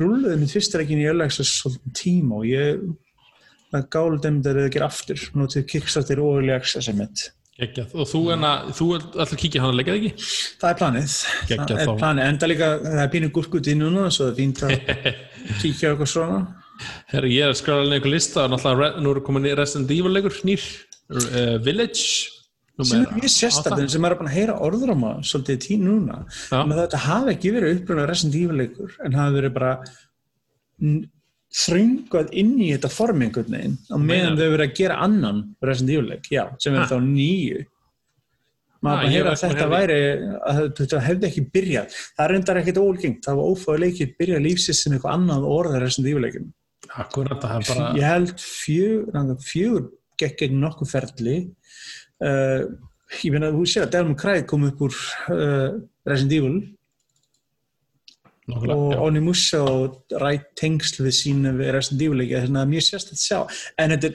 rulluðu mitt fyrsta leikin í Alexa svolítið tíma og ég það er gálu dem þegar þeir gera aftur notið Kickstarter og Alexa sem mitt Geggjað. Og þú, enna, þú ætlar að kíkja hann að leika það ekki? það er planið. Geggjað það er planið, enda líka það er pínu gúrkut í núna svo það er fínt að kíkja eitthvað svona. Herri, ég er að skrála inn einhver lista og náttúrulega nú eru komin í Resident Evil leikur nýr, uh, Village. Sem er mjög sérstaklega sem er að heyra orður á maður svolítið tí núna. En þetta hafi ekki verið upprunað Resident Evil leikur en hafi verið bara þröngað inn í þetta form einhvern veginn á meðan þau verið að gera annan Resident Evil leik, já, sem er þá nýju. Maður var að ekki þetta væri að þetta hefði ekki byrjað. Það er reyndar ekkit ólgengt, það var ófáðu leikir byrjað lífsins sem eitthvað annað orða Resident Evil leikin Akkurat, það er bara ég held fjögur, fjögur gekk gegn nokkuð ferli. Uh, ég meina þú sér að Devil Cry kom upp úr uh, Resident Evil nokkulega, og já. Onimusha og rætt tengsl við sína við Evil leikja þannig að það er mjög sérstætt að sjá. En þetta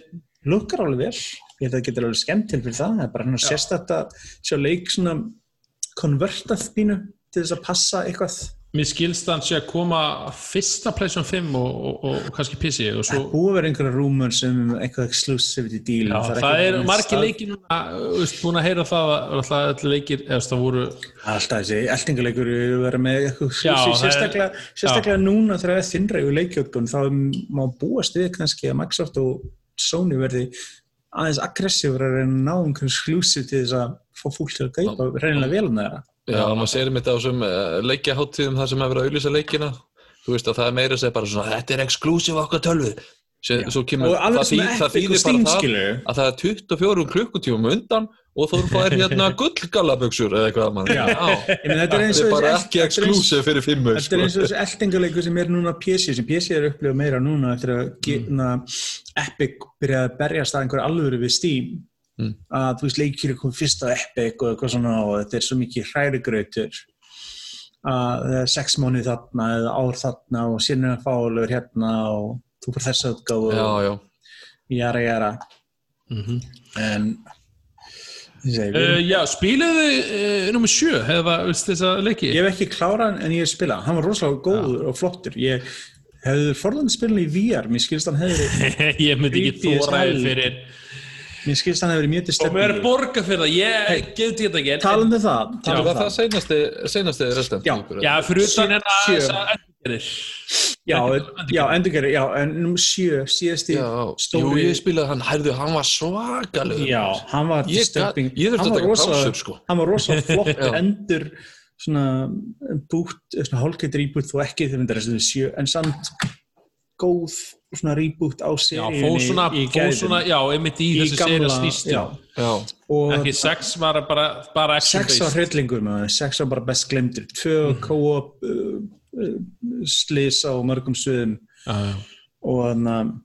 lukkar alveg vel. Ég held að það getur alveg skemmt til fyrir það það er bara hann sérstætt að sjá leik svona konvertað bínu til þess að passa eitthvað Mér skilst að hann sé að koma fyrsta PlayStation 5 og, og, og, kannski PC og svo búið að vera einhverja rúmur sem eitthvað exclusivity deal. Já, það ekki er margir leikir núna, þú veist, búin að heyra það að alltaf allir leikir, eða það voru Alltaf þessi eldingaleikur vera með eitthvað það er- sérstaklega, sérstaklega núna þegar það er þinnrægu leikjöldun þá má búast við kannski að Microsoft og Sony verði aðeins aggressífur að reyna ná einhverjum exclusive til þess að fá fólk til að gaupa reynilega vel með það Já, maður sér mitt á uh, leikjaháttíðum þar sem hefur verið að auðlýsa leikina þú veist að það er meira að segja bara svona þetta er exclusive okkar svo kemur, það, þýð, það þýðir bara það að það er 24 klukkutífum undan og þú fær hérna gullgallaböksur eða eitthvað mann. Já. Já. Meina, þetta er Þetta bara ekki þetta exclusive fyrir fimmu Þetta er eins og þessi eldingarleikur sem er núna PC sem PC er að upplifa meira núna eftir að mm. Epic byrjaði að berjast að einhverju alvöru við Steam Mm. að þú veist leikir kom fyrst á Epic og eitthvað svona og þetta er svo mikið hrærigrautur að það er sex mánuð þarna eða ár þarna og er að fá alveg hérna og þú bara þess aðgáðu Já, og já. jara jara Mhm. en ég segi, Uh, já, spiluðu uh, nummer sjö, hefða veist, þessa leiki? ég hef ekki klárað en ég hef spilað hann var rosalega góður og flottur ég hefði forðan spilað í VR mér skilst hann hefði ég myndi ekki þóraði fyrir mér skilst hann hefði verið mjög til og mér er borga fyrir það, ég get þetta ekki en- talum við það, Það var það það. seinasti, seinasti restant Já. Já, fyrir utan sjö. þessa endurgerðir. Já, Endurgerðir. já, en nummer sjö, síðasti Já, jú, stóri ég spilaði hann, hærðu, hann var svakalega Já, hann var gat, disturbing ég þurfti að taka pásur sko Hann var rosalega flott endur svona bút, svona hálfgeitt reboot þó ekki þegar þetta er sjö en samt góð svona reboot á Já, seríunni fóð svona, í fóð gæðum. svona, já, einmitt í Í þessu séri gamla- snýst já. um. Já, og Ekki sex var bara, bara action sex var hryllingur með það, sex var bara best glemdur tvö Mhm. co-op uh, slís á mörgum suðum Já, já. og þannig að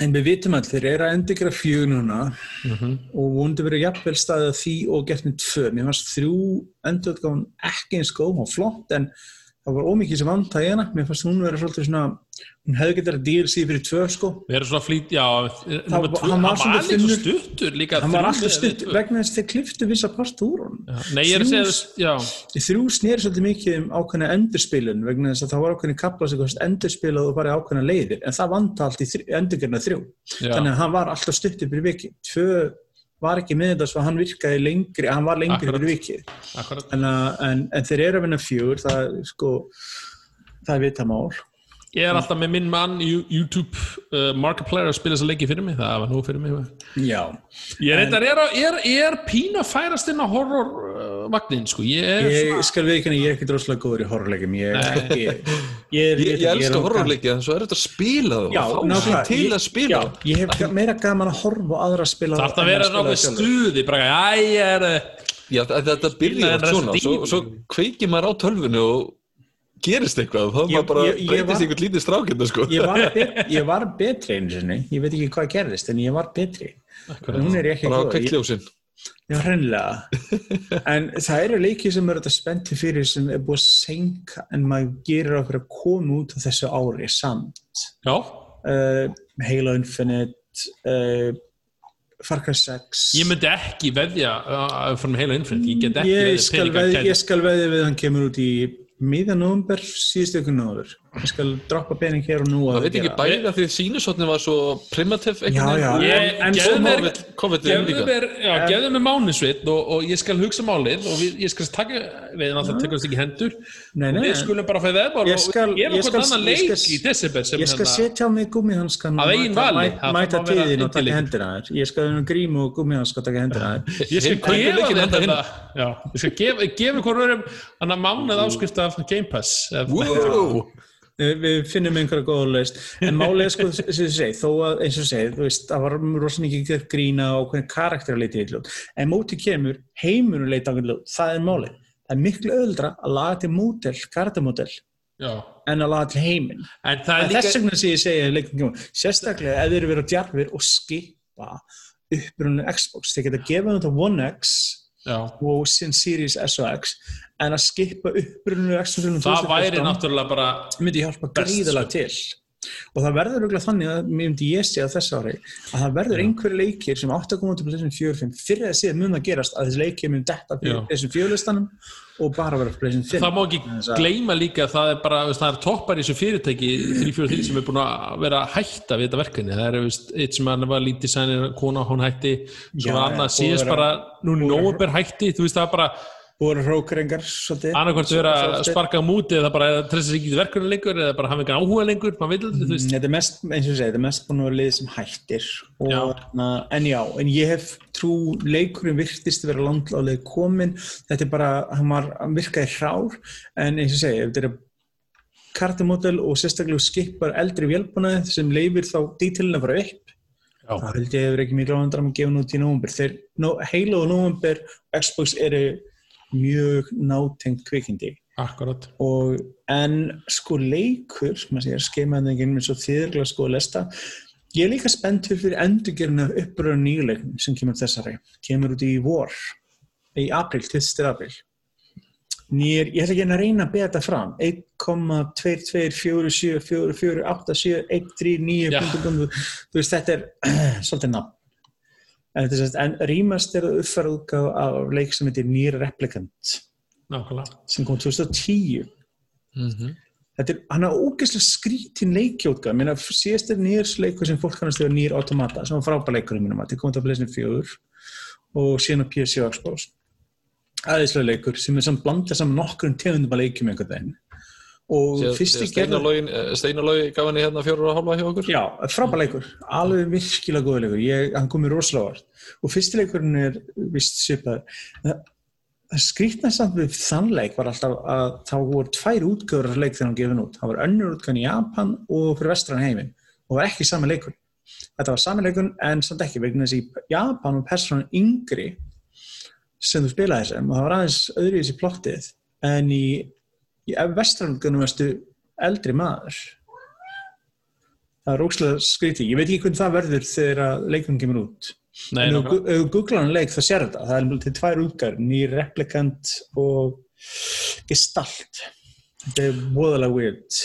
en við vitum að þeir eru að endigra fjög núna Mhm. og vonandi verið jafnvel staðið að því og gert með tvö mér fannst þrjú endurutgáfun ekki eins góð, var flott en það var ómikið sem vant að hérna mér fannst hún vera svolítið svona hún hefði getið að DLC fyrir tvö sko Við erum svona flýt, já, nummer tvö, hann hann var þunnur. stuttur líka. hann var alltaf eða stutt tvö. vegna þess að þeir kliftu vissa part úr að segja, Þrjú- snýri svolítið mikið um ákveðna endurspilun vegna þess að það var ákveðni kapla sem endurspilað og bara ákveðna leiðir en það vanta allt í endurgerna þrjú já. þannig að hann var alltaf stuttur fyrir viki tvö var ekki með þetta svo hann virkaði lengri, hann var lengri Akkurat. fyrir vikið en, að- en, en þeir eru að vinna fjögur það sko það er vitamál Ég er alltaf með minn mann í YouTube uh, Markiplier að spila þessa leiki fyrir mig, það var nú fyrir mig. já, Ég er, en, er, er, er pína að færast inn á horror uh, sko. Ég ég skal við ekki ég er ekki droslega góður í horrorleikum ég ég, ég, ég er elska á- horrorleiki en svo er þetta að spila það Já, og fá nákvæmlega. sig til að spila. já, ég hef meira gaman að horfa á aðra að spila þarf að vera náttúrulega stuði, bara, já, ég er... uh, Já, þetta oft svona svo, kveikir maður á tölvunu og gerist eitthvað þá maður bara breytist einhvern lítið strákenda sko. Ég var, bet, ég var betri einu sinni ég veit ekki hvað gerðist en ég var betri. Hún er ekki góð já, hreinlega. En það eru leikið sem eru þetta spennti fyrir sem er búið að senka en maður gerir okkur að koma út á þessu ári samt. Uh, Halo Infinite uh, Far Cry 6 ég myndi ekki veðja uh, frá heila innfrind, ég get ekki veðja ég skal veðja við hann kemur út í miðan november síðustu ykkur nóður ég skal droppa pening hér og nú það að veit ekki gera. bæði að því sínusotni var svo Ég- en gefðu mér- má- COVID, COVID Gefðu líka. mér, já, gefðu mér mánisveit og, og ég skal hugsa málið og við, ég skal taka, við tekur þess ekki hendur. Nei, nei, við skulum bara fæða veðbár Ég skal- ég skal- ég leik skal- sem ég skal setja á mig gummihanskan Að eigin vali, mæta, það tíðin og taka intilíkt. hendina þér ég skal vera grímu og gummihanska og taka skal gefa leikinn þér Ég skal gefa, gefa hann að mánuð áskrift af Game Pass wow. Við, finnum einhverja góða laust en er sko, segir, þó að eins og segir, þú veist, það var rosalega mikið gert grína og hvernig karakter að leita í hljóð en mótið kemur, heimunum leita á hljóð það er málið, það er miklu öðuldra að laga til mótel, karaktermótel já. en að laga til heiminn. En þess vegna sem ég segja sérstaklega ef þeir eru verið á djarfir og skipa upprunlega Xbox, þeir geta gefið þetta One X já. og sin Series S og X en að skipa Xbox það væri náttúrulega bara myndi hjálpa best, gríðalega til. Og það verður auðvitað þannig að mér myndi ég á þess ári að það verður einhverju leikir sem átt að koma til PlayStation 4 5 fyrir að síðan mun að gerast að þessi leikir mun detta fyrir. PlayStation 4 listanum og bara vera PlayStation 5 það má ekki að- gleyma líka að það er bara, það er toppar í þessu fyrirtæki 343 sem er búin að vera að hætta við þetta verkefni, það er eitt sem hann var lítið sænir, kona, hún hætti svo Já, annað síðast að bara, að- nóvember hætti þú veist það bara, búið að hrókrengar annarkvæmt vera að sparka múti eða bara treysta sig ekki til verkefni lengur eða bara hafa ekki áhuga lengur, veist. Þetta er mest, eins og segi, þetta er mest búin að vera lið sem hættir og, Já. Na, en já, en ég hef trú leikurinn virtist vera landlálega komin þetta er bara, hann var virkaði hrár en eins og ef þetta er kartumódel og sérstaklega skipar eldri vélbúnaði sem leifir þá dítilin að fara upp Já. það held ég hefur ekki áhendram að gefa nút í nóvumber þeir, no, Halo og nóvumber Xbox eru mjög nátengt kvikindi. Akkurat. Og en sko leikur skeimaðingin með svo þýðirlega sko að lesta ég er líka spenntur fyrir endurgerinu uppröðu nýjuleiknum sem kemur þessari. Kemur út í vor í april, 20. april nýr, ég ætla ekki að reyna að beða þetta fram. 1,22474487139139 Já. þú veist þetta er svolítið nafn en, er en rýmast er að uppfæra útgáð af leik sem heitir Nýr Replicant nákvæmlega. Sem kom 2010 Mhm. þetta er, hann er ógeðslega skrítin leikjótka mér að síðast er nýjars leikur sem fólk kannast þegar nýjir automata sem var frábær leikur í mínum að þetta kom til að blesna fjögur og síðan á PC og Xbox. Aðeinslega leikur sem er samt blandað saman nokkrum tegundum að leikjum einhvern veginn og fyrsti gerð Steinarlógi gaf henni hérna fjóru og hálfa hjá okkur? Já, frábær leikur, alveg virkilega góð leikur, ég, hann kom mér rosalega vart og fyrsti leikurinn er vist svipað skrýtna samt við þann leik var alltaf að þá voru tvær útgöður leik þegar hann gefin út, það var önnur útgöðin í Japan og fyrir vestran heiminn. Og var ekki sami leikur. Þetta var sami leikur en samt ekki vegna þess í Japan var personan yngri sem þú spilaði sem. Og það var aðeins öðru í þessi plottið en í, í vestran útgöðunum varstu eldri maður. Það er ókslega skrítið, ég veit ekki hvernig það verður þegar leikunum kemur út. Nei, en ef þú- googlar hann leik þá sér þetta. Það er til tvær útgar, nýr replikant og gestalt. Þetta er voðalega weird.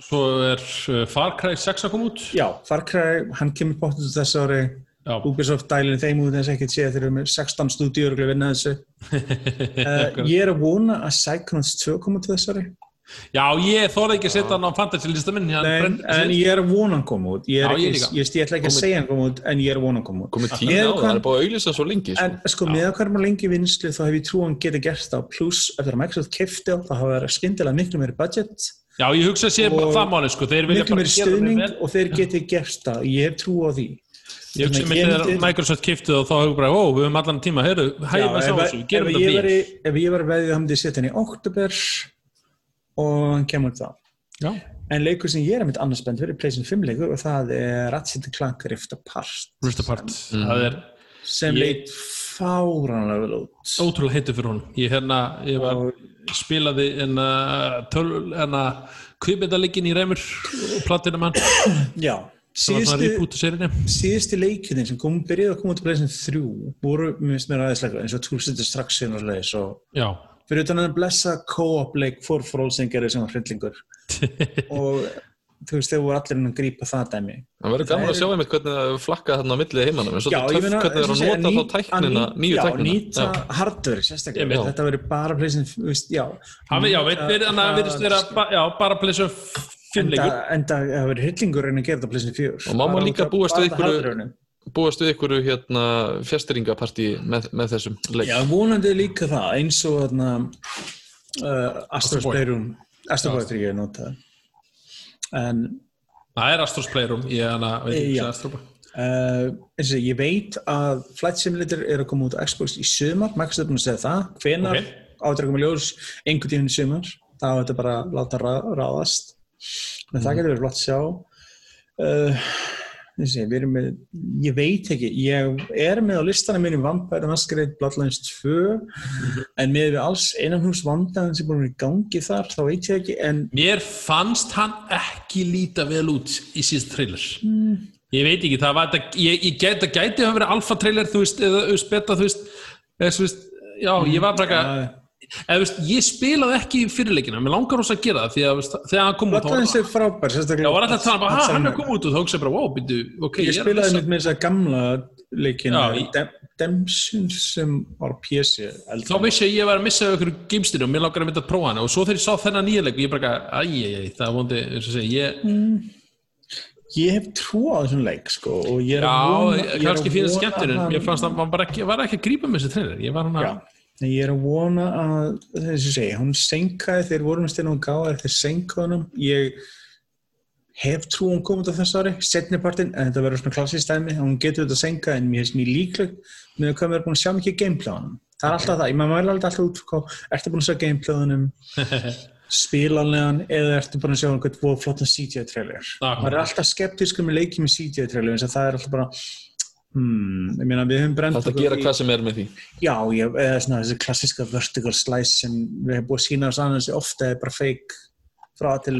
Svo er uh, Far Cry 6 að koma út? Já, Far Cry, hann kemur bóttið þessu ári Já, Ubisoft dælinn þeim út þess ekki að sé að þeir eru með 16 stúdíur og vinna þessu. Uh, ég er að vona að Psychonauts 2 koma til þessu ári Já, ég þóði ekki að setja hann á fantasy lista minn hann en, en ég er að vona hann koma út. Ég, er Já, ég ég, ég, ætla ekki að segja hann koma út en ég er að vona hann koma út. Komið tíma er á það, það er búið að auglýsa svo lengi sko. En sko, með að hverjum lengi vinslu þá hef ég trú að hann geti gert það. Pluss eftir að Microsoft kefti á það hafa verið skyndilega miklu meiri budget. Já, ég hugsa að sé það máli sko Þeir vilja miklu bara meiri það vel. og þeir geti gert það. Ég hef trú á því Ég að ég þegar Microsoft kiftið og þá hefur bara, ó, við höfum allan tíma, heyrðu, sjá ef, þessu, gerum ég þetta við. ef ég var veðið hann myndi setja hann í oktober og hann kemur þá. Já, en leikur sem ég er að mitt annars spennt fyrir er PlayStation 5 leikur og það er Ratchet Clank Rift Apart. Rift Apart, það er sem Ég- leit fáránlega vel út. Ótrúlega heitur fyrir honum. Ég hérna, ég var, og spilaði en að töl, en að kvipindalikinn í Reymur og platinu mann, já, síðusti leikjunni sem kom, byrjaði að koma út á PlayStation 3 voru, mér finnst mér aðeins leikar eins og Tool City Destruction og leis og Já, fyrir utan að blessa co-op leik for all sem var hryllingur. Og þú veist, þeir voru allir að grípa það dæmi. Það verður gaman að sjá einmitt hvernig það flakka þarna á milli heimanum en svo töff hvernig það er að nota þá tæknina, nýju tæknina. Nýta Já. hardware Ég sérstaklega, þetta verður bara veist, já. Hafi, já, verið, en það verður hryllingur en að gera þetta PlayStation 4 Og má maður Bara líka búast við hardware-inu. búast við ykkur hérna fjastringapartí með, með þessum leik Já, vonandi líka það, eins og þarna uh, Astro's. Playroom Astro Boy 3 er notað en Það er Astros Playroom, ég hana, veit ekki hvað Astros Playroom. Uh, eins og ég veit að Flight Simulator er að koma út á Xbox í sumar, Microsoft er búin að segja það hvenar Ok. okay. koma í ljós einhvern tíðin í sumar, þá er þetta bara að láta rá, ráðast en Mhm. það getur verið flott að sjá uh, við erum með ég veit ekki, ég er með á listanum í Vampire Masquerade Bloodlines 2 Mhm. en með við alls einanhús vandaðin sem búin að vera í gangi þar, þá veit ég ekki en Mér fannst hann ekki líta vel út í síðast trailer. Hmm. Ég veit ekki, það var þetta, ég, ég gæti, gæti hafa verið alfa trailer, þú veist, eða beta, þú veist, eða þú veist, já, ég var bara ekki, uh, eða þú veist, ég spilaði ekki fyrirleikina, mér langar rosa að gera það, því að, veist, þegar hann kom út, þá var er frábær sérstaklega Já, var alltaf að tala bara, ha, hann er komið út og þá hugsa ég bara, wow, byrju, ok, Ég að spilaði mitt með þess að gamla leikin Já, í- Dem Dempsey sem var eldri. þá vissi ég að ég var að missa ykkur geimstinu og mér langar að mynda að prófa hana. Og svo þegar ég sá þennan nýja leik, ég bara, æj, það vondi, og segja, ég, Ég hef trú á þessum leik sko og ég er já, að vona ég er kannski að finnst vona skemmtun, en að mér hann- fannst að ekki, var ekki að grípa með þessi trailer, ég var hann Já, að, en ég er að vona að þessi segi, hún senkaði þeir voru með styrna og gáði þeir senkaði honum. Ég hef trú að hún komið á þess ári, setnipartin en þetta verður svona klassist dæmi, hún getur þetta senka en mér finnst mér líkleg með að hvað við erum búin að sjá mikið hann það er alltaf það, ég maður mæla alltaf út hvað, ertu búin að sjá hann spilanlegan eða ertu bara að sjá einhvern flottan CGI-trailer Akkurat. maður er alltaf skeptisk með leikið með CGI-trailer eins og það er alltaf bara hmm, ég meina við höfum brent Þetta okkur gera í- hvað sem er með því já, ég, eða svona þessi klassiska vertical slice sem við hefum búið að sína oss annars ofta er bara fake frá að til.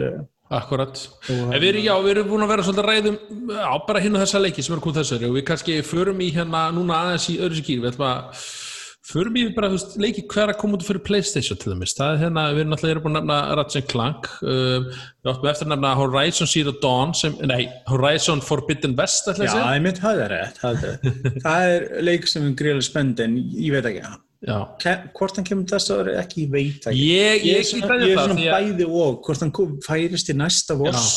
Akkurat. Og- En við erum, já, við erum búin að vera svolítið að ræðum á bara hinn og þessa leiki sem eru komið þessari og við kannski förum í hérna núna aðeins í öðru sér gýr, við ætlum að förum í bara, þú veist, leiki hver að koma út fyrir Playstation til dæmis, það er hérna, við erum náttúrulega erum búin að nefna Ratchet Clank um, við áttum eftir að nefna Horizon Zero Dawn sem, nei, Horizon Forbidden West ætla já, ég að segja, ég mynd það er rétt það er, það er leik sem er greiðlega spend en ég veit ekki. Já, Ke- hvort hann kemur þess að ekki, ég veit ekki. Ég, ég ég, svona, ég, ég er það, svona því að bæði og hvort hann kom, færist í næsta voss.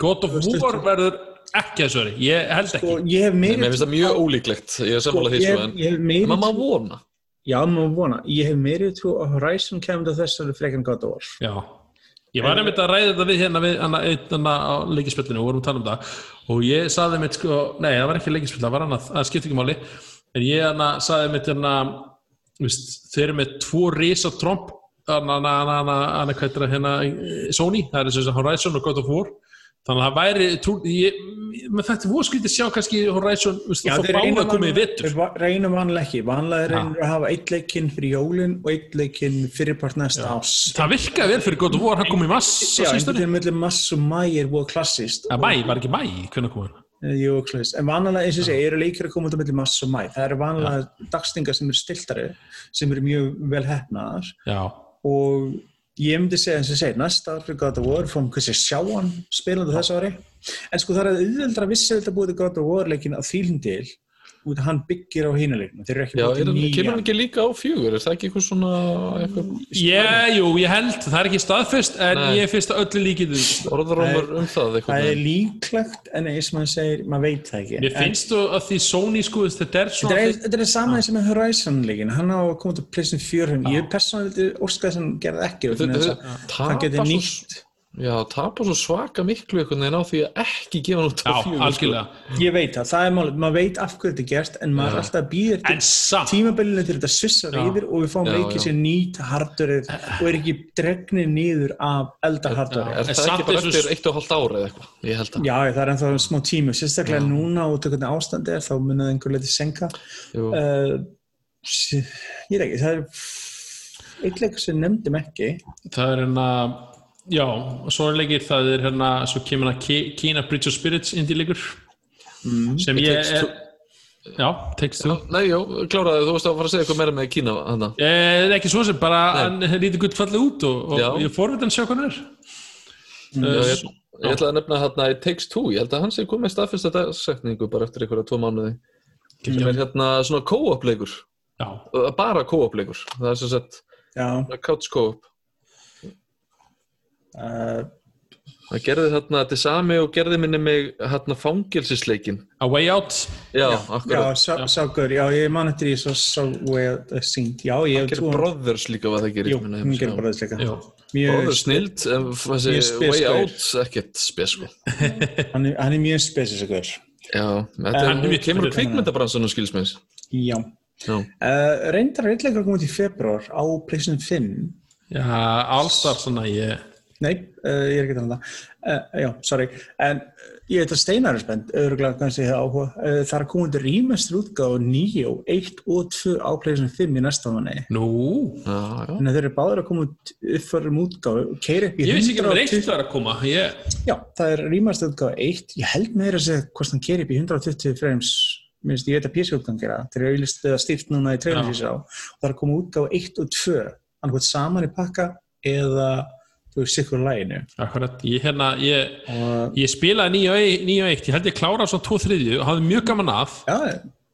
God of War verður ekki þessu öri, ég held ekki. Og ég hef meiri Mér finnst það mjög ólíklegt, ég er sammála því ég, sko, en ég hef meiri maður má vona já, maður vona, ég hef meiri trú að Horizon kemur til þess að frekar en God of War Já, ég var einmitt að ræða þetta við hérna við hana, hana á leikispillinu og vorum að tala um það og ég saði mitt sko, nei það var ekki leikispill, það var annað, það skipti ekki máli en ég hana saði mitt hérna, þeir eru með tvo risa tromp hana, hana, hana, hana, hana, hvað heitir það hérna, eh, Sony, það er þess að Horizon og God of War þannig að það væri, trú, ég, með þetta voru skrítið sjá kannski Horizon, það fór báða að koma í vetur. Við reynum vanlega ekki, vanlega reynum að hafa eitt leikinn fyrir jólin og eitt leikinn fyrirpart næsta ás Það virkaði vel fyrir God of War, hann kom í mass Já, einhvern veginn mellir mass og mæ er búið klassist að mæ, var ekki mæ, hvernig kom hann? Jú, klassist. En vanlega, eins og segi, eru leikir að koma út á mellir mass og mæ Það eru vanlega dagstingar sem eru stiltari sem eru mjög vel hefnaðar og ég myndi segja eins og segi, næsta ár fyrir God of War fórum hversi sjá hann spilandi þessu ári. En sko það er auðveldra vissi þetta búið God of War leikin að þýlum til út að hann byggir á hínuleikinu þeir eru ekki er, til hann- kemur hann nýja ekki líka á fjögur, er það ekki eitthvað svona eitthvað Yeah, jú, ég held, það er ekki staðfest en Nei. ég finnst að öllu líkið orðarómur um það það er líklegt en eins og maður segir, maður veit það ekki. Mér finnst þú að því Sony sko, þetta er þetta svona er, þetta er sama eins og með Horizon leikin hann á að koma til PlayStation 4 ég persónulega vildi óska þess að hann gerði ekki Þau- vegna þau- þess að tapa hann geti svo- nýtt Já, tapa svo svaka miklu einhvern veginn á því að ekki gefa hann út á Já, fjögur sko. algjörlega ég veit það, það er málið, maður veit af hverju þetta er gert en maður er alltaf að En samt, tímabilinu til þetta svissar Já. yfir og við fáum Já, já. sér nýtt hardverið og er ekki dregnir niður af elda hardverið. Er En það ekki bara eftir eitt og hálft ára eða eitthvað? Ég held að Já, það er ennþá smá tími, sérstaklega núna út af hvernig ástandi er, þá munið einhver leiti senka. Uh, ég er ekki, það er eitt leik sem nefndum ekki. það er hérna Já, og svo er leikir, það er hérna svo kemur hérna Ki- Kina Bridge of Spirits indie leikur. Mm. sem ég takes er two. Já, tekst þú Nei, já, kláraði, þú varst að fara að segja eitthvað meira með Kína hana. Eh, ekki svo sem, bara hann lítið gutt fallið út og, og ég fórvitt hann sjá hvað hann er. Já, Eh, ég, ég ætla að nefna hérna It Takes Two, ég held að hann sé komið staðfyrst að setningu bara eftir einhverja tvo mánuði. Sem er hérna svona co-op leikur. Já, Uh, bara co-op leikur. Það er sem sagt Já, couch co-op. uh, það gerði þarna þetta er sami og gerði minni mig hérna fangilsisleikin A Way Out? Já, já, akkurat. Sá, ságur, já, ég man eftir því svo við sínt, já, ég hef gerði Brothers líka hvað það gerir Jú, bara þess líka. Já, Mjög, Brothers snild en þessi Mjög spes Way. Out ekkert spes sko. Hann, er- hann er mjög spesisökur. já, þetta kemur úr kvikmyndabransunum skilsmeins Já. já, Uh, reyndar er eitthvað komið til februar á PlayStation 5 já allstar svona ég Nei, uh, ég er ekki að tala um það. Uh, já, sorry. En uh, ég veit að Steinar er spennt, öðruglega kannski það áhuga. Uh, það er komið til rýmestur útgáð 9, 1 og 2 á PlayStation 5 í næsta manni. Nú, já, já Þannig að þeir eru báður að koma út uppförum útgáð og keira upp í ég vissi ekki að það er eitt 120. var að koma ég, Já, það er rýmestur útgáð 1. Ég held meira að segja hvort hann keira upp í 120 frames. Minnst, ég veit að PC-útgang gera. Þeir eru auðvist stíft núna í sér á. Og það er komið útgáð 1 og 2. Annað saman í pakka eða þú veist, sikkur læginu. akkurat, ég hérna ég, Og ég spilaði 9 og 1 9 og 1, ég held ég kláraði svona 2 þriðju og hafði mjög gaman af. Já,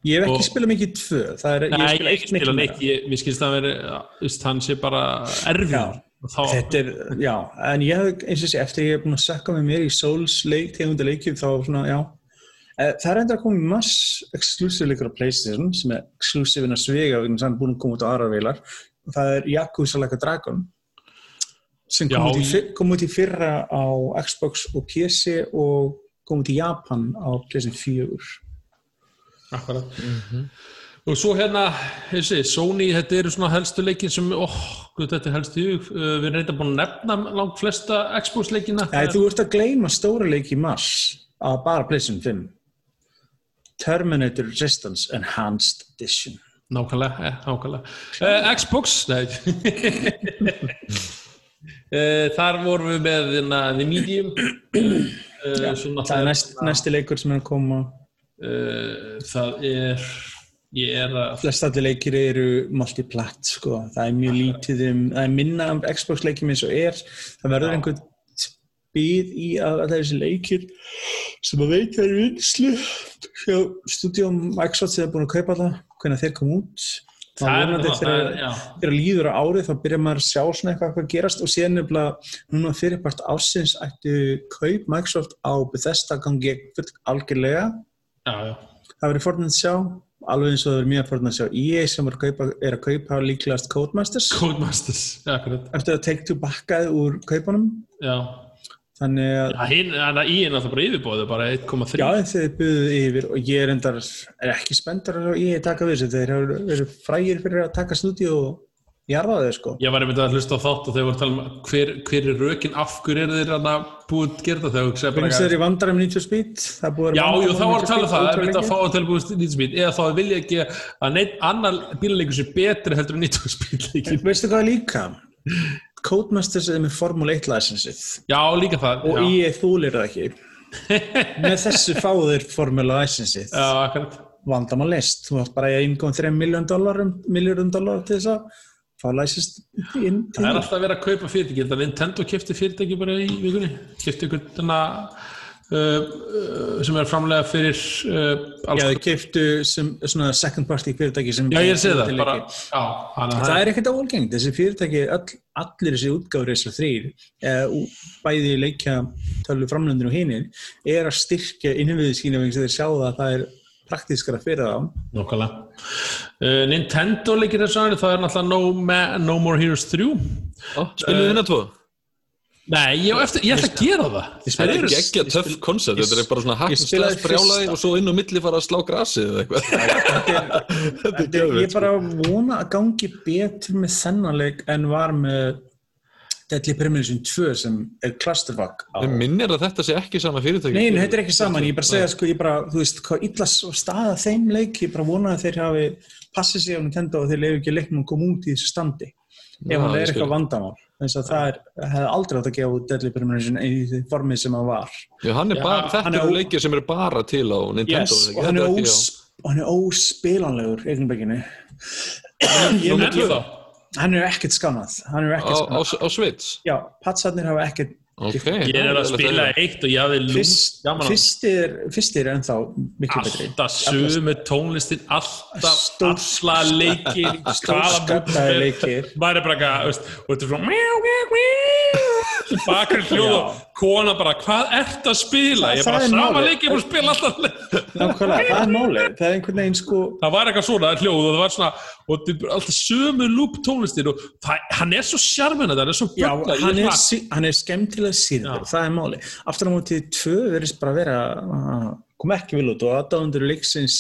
ég hef ekki Og- spilað mikið tvö, það er, Nei, ég ég spila eitt spila mikið neitt, mér skilst að hann sé bara erfið og Þetta er, já, en ég hef, eins og sé, eftir ég hef búin að sökka með mér í Souls leik, tegunda leikjum, þá svona, já. Eh, Það er enda að koma mass exclusive leikur á Playstation, sem er exclusive inn að svega, er búin að koma út á aðra veilar. Það er Yakuza Like a Dragon, sem kom, Já, út í, ég- fyr- kom út í fyrra á Xbox og PC og kom út í Japan á Playstation 4. akkurat Og svo hérna, þessi, Sony, þetta eru svona helstu leikin sem, óh, oh, þetta er helstu uh, við erum reynda búin að nefna langt flesta Xbox leikina. Nei, þú ert að gleyma stóra leik í mars á bara PlayStation 5 Terminator Resistance Enhanced Edition Nákvæmlega, eh, nákvæmlega. Uh, Xbox, nei. uh, þar vorum við með hérna, The Medium. Uh, Já, Það er næst, næsti leikur sem er að koma Uh, það er, ég er að, flest allir leikir eru multiplatt sko. það er mjög lítið um, það er minna um Xbox leikjum eins og er það verður einhvern býð í að, að þessi leikir sem að veit það er vinslu hjá stúdíum sem er búin að kaupa það hvernig þeir kom út er, þegar, er, líður á árið þá byrjar maður að sjá svona eitthvað hvað gerast. Og síðan nefnilega núna fyrirpart ásins ættu kaup Microsoft á Bethesda gangi algjörlega. Já, já. það verður fornað að sjá alveg eins og það verður mjög fornað að sjá. EA sem er að kaupa, er að kaupa líklegast Codemasters. Codemasters, já, akkurat. eftir að Take-Two bakkaði úr kaupunum? Já, þannig að já hinn, að í er náttúrulega bara yfirbóðu, bara 1,3. já þeir buðuð yfir og ég er endar er ekki spenntar að EA taka við þessu þeir eru frægir fyrir að taka stúdíu og jarða þau sko. Ég var einmitt að hlusta á þátt og þeir voru að tala um hver, hver er rökin, af hverju eru þeir að búið að gera það finnst þeir í 90 það er búið að Já, jú, þá var að tala um það, það er myndið að fá að tilbúið nýttsmít eða þá vilja ekki að neitt annar bílaleikur sé betri heldur en nýttsmítleikin veistu hvað er líka Codemasters er með Formule 1 licensið Já, líka það og já. EA þúlir það ekki. Með þessu fáður Formule licensið Já, akkurat. Vandamál list þú átt bara í 1,3 miljón dólarum miljórum dólar til þess að fá læsist inn Það er alltaf að vera að kaupa fyrirtæki. Þetta Nintendo kefti fyrirtæki bara í vikunni. Uh, uh, sem er framlega fyrir uh, alls Já, þau keiftu sem svona second party fyrirtæki sem Já, ég sé það, bara, já, hana, Það er ekkert óalgengt, þessi fyrirtæki all, allir þessi útgáður þessar þrýr eh, bæði leikja tölu framlöndir og hinir er að styrkja innviðið sína vegna þess að þeir sjá það að það er praktískara fyrir þá Nákvæmlega. Uh, Nintendo leikir þessu aðri, það er náttúrulega no, Ma no More Heroes 3. Ó, Spilum við hérna tvo? Nei, ég, ætla að gera það. Spilaði- er ekki að töff koncept, þetta er bara svona stress brjálaði og svo inn á milli fara að slá grasið eða eitthvað. Þetta Þetta Ég geðveikt, bara vona að gangi betur með þennan leik en var með Deadly Premonition 2 sem er clusterfuck. Mér minnir að þetta sé ekki sama fyrirtæki. Nei, nei, þetta er ekki saman, ég bara segja sko, ég bara, þú veist, hvað illa og staða þeim leik, ég bara vona að þeir hafi passið sig á Nintendo og þeir leiðu ekki leiknum að koma út í þessu standi ef hann er eitthvað vandamál þess að það hefði aldrei átt að gefa út Deadly Premonition í því formið sem hann var Já, hann er Já, bara, þetta er eru leikir sem eru bara til á Nintendo. yes, og hann er, ós, og hann er óspilanlegur eignabækinu Nú myndu þá. hann er ekkert er á, ekkert á, skánað á Switch. já, patsarnir hafa ekkert Ok. Ég er að spila eitt og ég gaman að fyrstir, fyrstir er ennþá miklu betri alltaf sömu tónlistin alltaf alla leikir mútur leikir. er bara eitthvað, veist, og þetta er svona bakar hljóð og kona bara hvað ert að spila, ég Það- bara það er sama málið. leik ég bara að spila alltaf nákvæmlega, það er málið. Það er einhvern veginn sko það var eitthvað svona hljóð og það var svona og þetta er alltaf sömu lúp tónlistin og það, hann er svo sjarmina það er svo Já, bögla hann er, hann er skemmtilega síður, það er máli. Aftur á mótið tvö verðist bara vera, kom ekki vil út og aðdáðundur leiksins,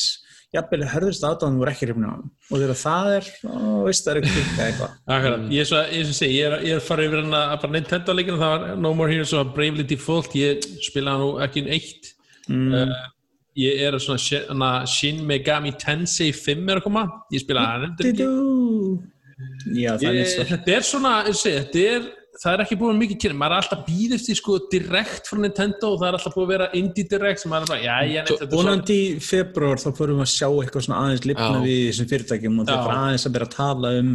jafnvel herðust aðdáðundur voru ekki hrifna á hann. Og þegar það er, ó, veist það er eitthvað. Akkurat, ég er svo, ég, svo segi, ég er, ég er farið yfir hann að bara Nintendo leikina, það var No More Heroes og Bravely Default, ég spilaði nú ekki um eitt Mm. uh, ég er svona Shin- hana Shin Megami Tensei 5 er að koma, ég spilaði hann. Já, það er ég, svo. þetta er svona, ég segi, þetta er það er ekki búin mikið kynni, maður er alltaf býð eftir sko direkt frá Nintendo og það er alltaf búin að vera indie direkt sem maður er bara, já, ég er svo Vonandi í februar þá fórum við að sjá eitthvað svona aðeins lifna Já. við í þessum fyrirtækjum og þeir Já. fara aðeins að bera að tala um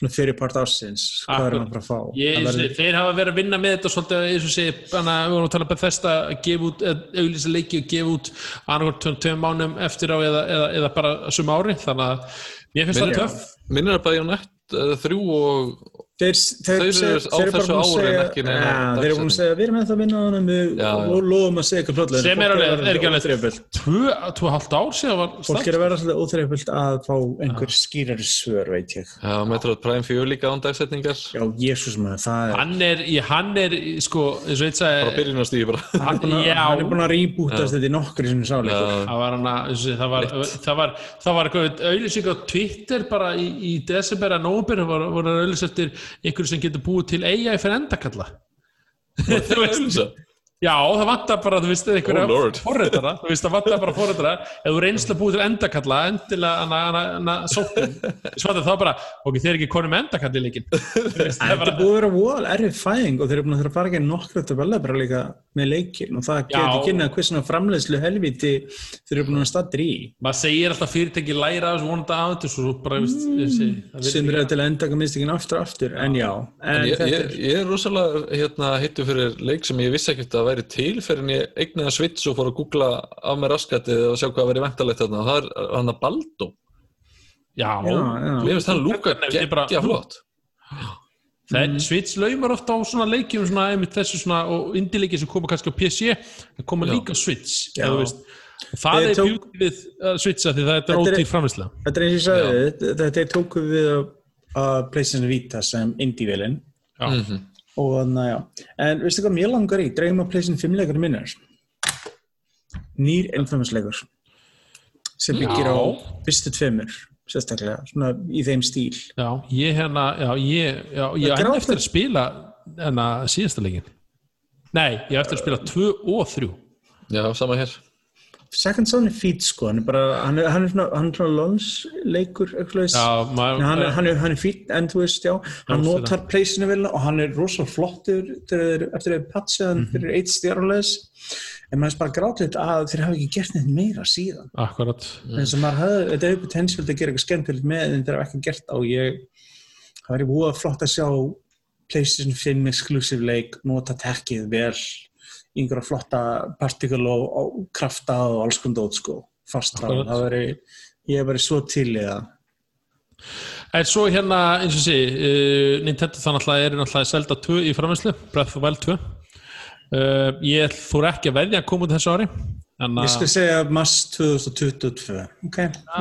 svona fyrirpart ásins, hvað erum við að að fá. Ég, Það verður- þeir hafa verið að vinna með þetta svolítið, eins og segi, hana, við vorum að tala um þesta að gefa út, auðvitað leiki og gefa út annarkort tveim, mánum eftir á eða, eða, eða bara sum ári, þannig að mér finnst það töff. Minnir að Bajonett uh, 3 og Þeir, þeir, Þeir þeir, á þeir eru bara búin að segja þeir eru búin að segja, við erum ennþá að vinna á já. og lofum að segja eitthvað flotlega. Sem er alveg, er ekki alveg og hálft ár síðan var fólk er að vera svolítið óþreyfullt að fá einhver skýrari svör, veit ég. Já, Metroid Prime 4 líka án dagsetningar. Já, jésús maður, það er hann er, í- hann er sko, eins og eitt bara sagði bara. Hann er búin að- já. hann er búin að rýbútast þetta í nokkur í sinni sáleikur. Það var það það það einhverju sem getur búið til AI fyrir endakalla. Þú veist, Já, það vantar bara, þú veist, Oh, einhverja Lord. forrættara, þú veist, það vantar bara forrættara ef þú reynsla búið til endakalla endilega hana, hana, hana, sóttum þá bara, ok, þeir ekki konum með endakall í líkin er búið að vera wall, erfið fæðing og þeir eru búin að þurfa að fara ekki nokkru til vel bara líka með leikin og það getur kynna hvað svona framleiðslu helviti þeir eru búin að staðir í. Maður segir alltaf fyrirtæki læra þessu vonandi af þessu svo bara, það sem eru ekki- til að endaka mistökin aftur og aftur en já, en, En ég, þetta ég, er ég er rosalega hérna, hittu fyrir leik sem ég vissi ekkert að væri til fyrir en ég eignaði Switch og fór að googla af mér raskatið og sjá hvað væri ventalegt þarna og það er hann að Baldo já, já, já. Mér finnst hann lúka ég geggja flott það Mm. er Switch laumar ofta á svona leikjum svona, einmitt þessu svona, og indie-leiki sem koma kannski á PC, það koma Já. líka á Switch Já. eða, þú veist, það Þeir er tók- bjútið við uh, Switcha því það er ódýr framvisla þetta er eins og ég sagði þetta- er tókuð við að, að PlayStation Vita sem indie-vélinn Já. Mhm. Og þannig að já. En veistu hvað mér langar í, dreigum að PlayStation 5 leikar minnar nýr infamous-leikur sem byggir á fyrstu tveimur sérstaklega, svona í þeim stíl. Já, ég hérna, já, ég, já, ég grátt- eftir að spila hérna síðasta leikin. Nei, ég eftir að spila 2 og 3. Já, sama hér Second Son er fít sko, hann er bara hann er, hann er svona, hann er svona lons leikur eitthvað hann, er- hann, er, er fít, en þú veist, já hann notar pleysinu vel og hann er rosalega flottur eftir að hann Mhm. fyrir eitt stjárleis en maður er bara grátlegt að þeir hafa ekki gert neitt meira síðan. Akkurat. eins og maður hafði, þetta hefur potensiál að gera eitthvað skemmtilegt með en þeir hafa ekki gert á ég það væri búið flott að sjá PlayStation 5 exclusive leik nota tekkið vel einhverja flotta particle og, og krafta og alls konar dót sko fastra, Akkurat. það væri ég væri svo til í það En svo hérna, eins og sé, uh, Nintendo þannig að er náttúrulega Zelda 2 í framherslu, Breath of the Wild 2. Uh, ég fór ekki að veðja að koma út þessu ári. Þannig ég skal segja mars 2022 ok,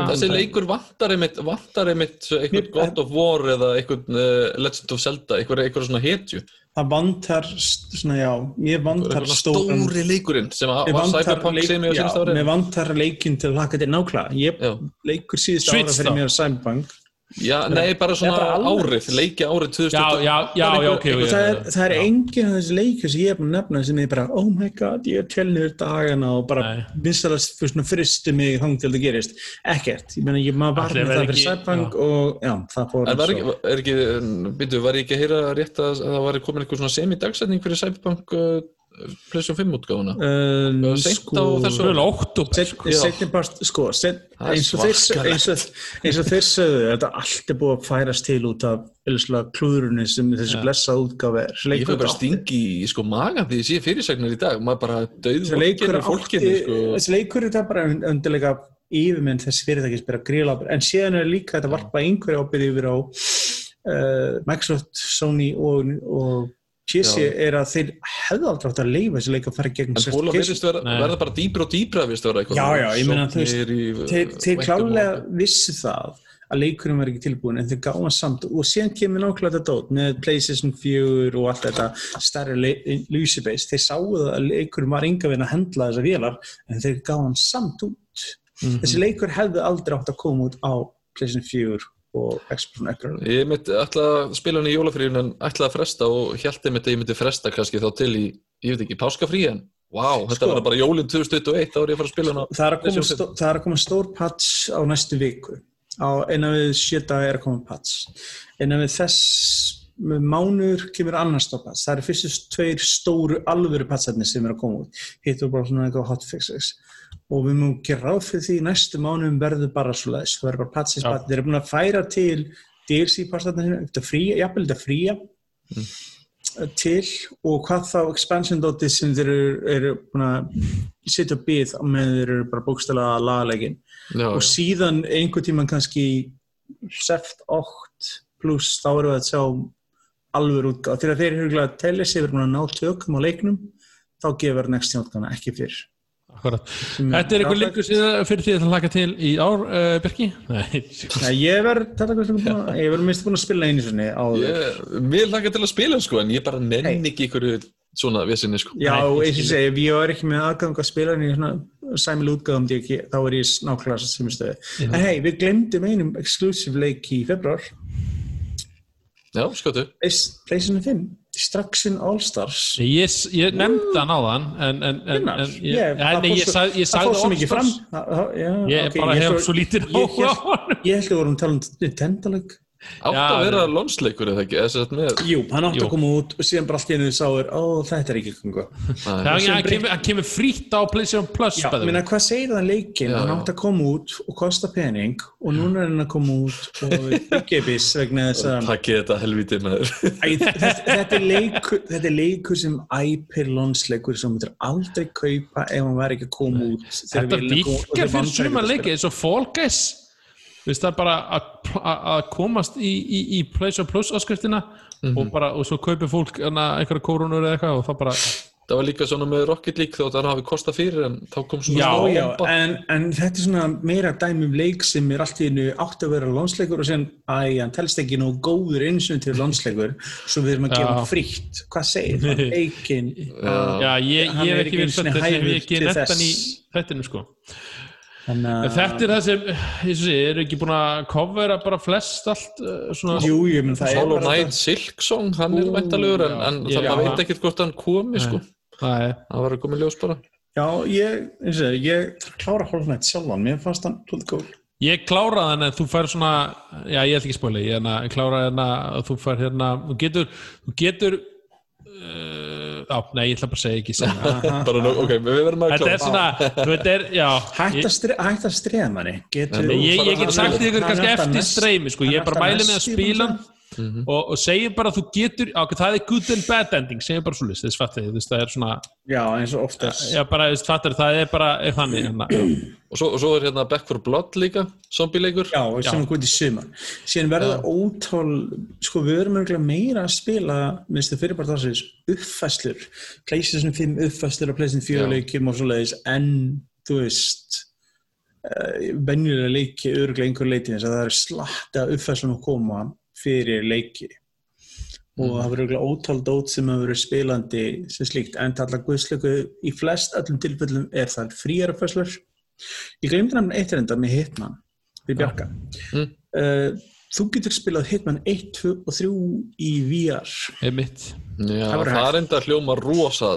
Þessi leikur vantar einmitt, vantar einmitt eitthvað God of War eða eitthvað uh, Legend of Zelda, eitthvað, eitthvað svona hetju það vantar svona já, ég vantar stóran stóri leikurinn sem að- var Cyberpunk leik, sem ég á já, síðust ári mér vantar leikinn til að hlaka til nákvæmlega ég Já. leikur síðust ára fyrir þá? mér Cyberpunk Já, nei, bara svona bara árið, leiki árið 2020 já, já, já, já, ok. og já, það er, það er enginn af þessi leikir sem ég er búin að nefna sem ég bara, oh my god, ég er tjölnir dagana og bara vinsalast fyrir svona fristu mig þang til það gerist. Ekkert, ég meina, ég maður var með það fyrir Cyberpunk og já, það fór eins ekki, og- er ekki, byrju, var ég ekki að heyra rétt að að það var komin eitthvað svona semi-dagsetning fyrir Cyberpunk PlayStation 5 útgáfuna? Um, seint sko, sko, eins, og þeir, eins, og, eins og þeir sögðu, þetta allt er búið að færast til út af klúðrunni sem þessi Ja. blessa útgáfi er. Þessi Ég fæ bara stingi í sko magan því ég sé fyrirsagnar í dag, maður bara döð þessi leikur vorkenir fólkinu sko. þessi leikur er það bara undirleika yfirmenn þess fyrirtækis byrja að gríla en síðan er líka þetta varpa einhverja ábyrð yfir á uh, Microsoft, Sony og, og Já. er að þeir hefðu aldrei átt að leifa þessi leik að fara gegn En sérst hóla case. virðist verða, verða bara dýbra og dýbra virðist vera eitthvað. Já, já, ég meina, þeir, þeir væntum klálega vissi það að leikurinn var ekki tilbúin en þeir gáða samt. Og síðan kemur nákvæmlega þetta dót með PlayStation 4 og allt þetta stærri lucy base. Þeir sáu það að leikurinn var enga veginn að hendla þessar vélar en þeir gáða hann samt út. Mhm. þessi leikur hefði aldrei átt að koma út á PlayStation 4 og Xbox One X Ég myndi að spila hann í jólafríun en að fresta og held einmitt að ég myndi fresta kannski þá til í, ég veit ekki, páskafrí en Vá, þetta Sko. var bara jólinn 2021 þá er ég að fara að spila hann á það er að koma, stó, er að koma stór patch á næstu viku. Á innan við sjö daga er að koma patch. Innan við þess með mánuður kemur annars stór patch. Það eru fyrstu tveir stóru alvöru patcharnir sem er að koma út. Hitt og bara svona eitthvað hotfixes og við múum gera ráð fyrir því næstu mánuðum verður bara svo leiðis, það verður bara Já. patch. þeir eru búin að færa til DLC patcharnir eftir fría, jafnvel þetta fría til og hvað þá expansion dotið sem þeir eru, eru búin að setja á byð með þeir eru bara bókstæla lagalegin Já, og síðan einhver tíman kannski seft 8 pluss þá erum við að sjá alveg útgáð þegar þeir eru að telja sig verið að ná tökum á leiknum þá gefur next gen útgáðana ekki fyrr Þetta er einhver frábært. leikur síðan fyrir því að það laka til í ár, uh, Birki? Nei, Nei, ég verð þetta er búin að ég verð minnst búin að spila einu Ég, mér langar til að spila sko, en ég bara nenni ekki ykkur svona vissinni sko. Já, eins og ég segi, ef ég var ekki með aðgang að spila en í svona sæmil útgáðum ekki, þá er ég nákvæmlega sem stöðu. En hei, við glemdum einum exclusive leik í februar, Já, skotu. PlayStation 5, Destruction All-Stars. ég, ég nefndi hann á þann en, en, en, en ég, ég- sag, ég sagði. All-Stars. Ég bara hef svo- lítið á hann. Ég held að við vorum að tala um Nintendo-leik. Átt að vera lónsleikur eða ekki, með... Jú, hann átti Jú. að koma út og síðan bara allt í einu sáur, ó, þetta er ekki kongu. Það kemur, frýtt á PlayStation Plus Já, minna, hvað segir það leikin? Hann já. átti að koma út og kosta pening og núna er hann að koma út og yggibis vegna þess að Takkið þetta helvítið með þér. Æ, þetta, þetta, er leikur, þetta er leikur sem æpir lonsleikur sem þú myndir aldrei kaupa ef hann væri ekki að koma út Þetta virkar fyrir suma leiki eins og Fall Guys veist það er bara að- að að komast í, í, í PlayStation Plus áskriftina Mhm. og, bara, og svo kaupir fólk einhverja kórunur eða eitthvað og það bara Það var líka svona með Rocket League þótt að hann hafi kostað fyrir en þá kom svona Já, Já, en, en þetta er svona meira dæmi um leik sem er allt í einu átt að vera lonsleikur og sem æ, hann telst ekki nóg góður eins og til lonsleikur svo við erum að gefa hann frítt hvað segir það? Leikin uh, Já, ég, er hef ekki verið svolítið sem ég ekki hann í þess. þættinu sko Þannig Þetta er það sem, ég svo sé, eru ekki búin að covera bara flest allt uh, svona Jú, jú, menn það er Hollow bara Knight Silk Song, hann er Ú, væntalugur en, en Já. það veit ekkert hvort hann komi sko. Nei, Það var að koma í ljós bara. Já, ég, það, ég þarf að klára Hollow Knight sjálfan, mér fannst hann tólið góð. Ég kláraði hann en þú fær svona já ég ætla ekki að spóla ég hérna, kláraði hérna að þú fær hérna þú getur, þú getur uh, á, nei ég ætla bara að segja ekki bara, nú, ok, við verðum að Þetta er svona, þú veit er, já Hætt að, streða manni, ég, ég get sagt ykkur Hann kannski er eftir streymi sko, ég er bara mælið með að næst búin hann og, og segjum bara að þú getur á, það er good and bad ending, segjum bara svo list þess fattir, þú veist, það er svona Já, eins og oftast. já bara, veist, fattir, það er bara er þannig hérna. Og svo, og svo er hérna Back for Blood líka, zombie-leikur. Já, sem hann góði í sumar. Síðan verða ótal, sko við verum örgulega meira að spila, minnst þið fyrir bara þessins, uppfæslur, PlayStation 5 uppfæslur og PlayStation 4 Já. leikjum og svoleiðis, en þú veist, uh, venjulega leiki örgulega einhver leiti þess að það er slatta uppfæslun að koma fyrir leiki og það verður örgulega ótal dót sem að verður spilandi sem slíkt, en allar guðslöku í flest öllum tilfellum er það fríar uppfæslur. Ég glemdi hann eitt reynda með Hitman, við Bjarka. Mm. Uh, þú getur spilað Hitman 1, 2 og 3 í VR. Já, Það það enda hljóma rosa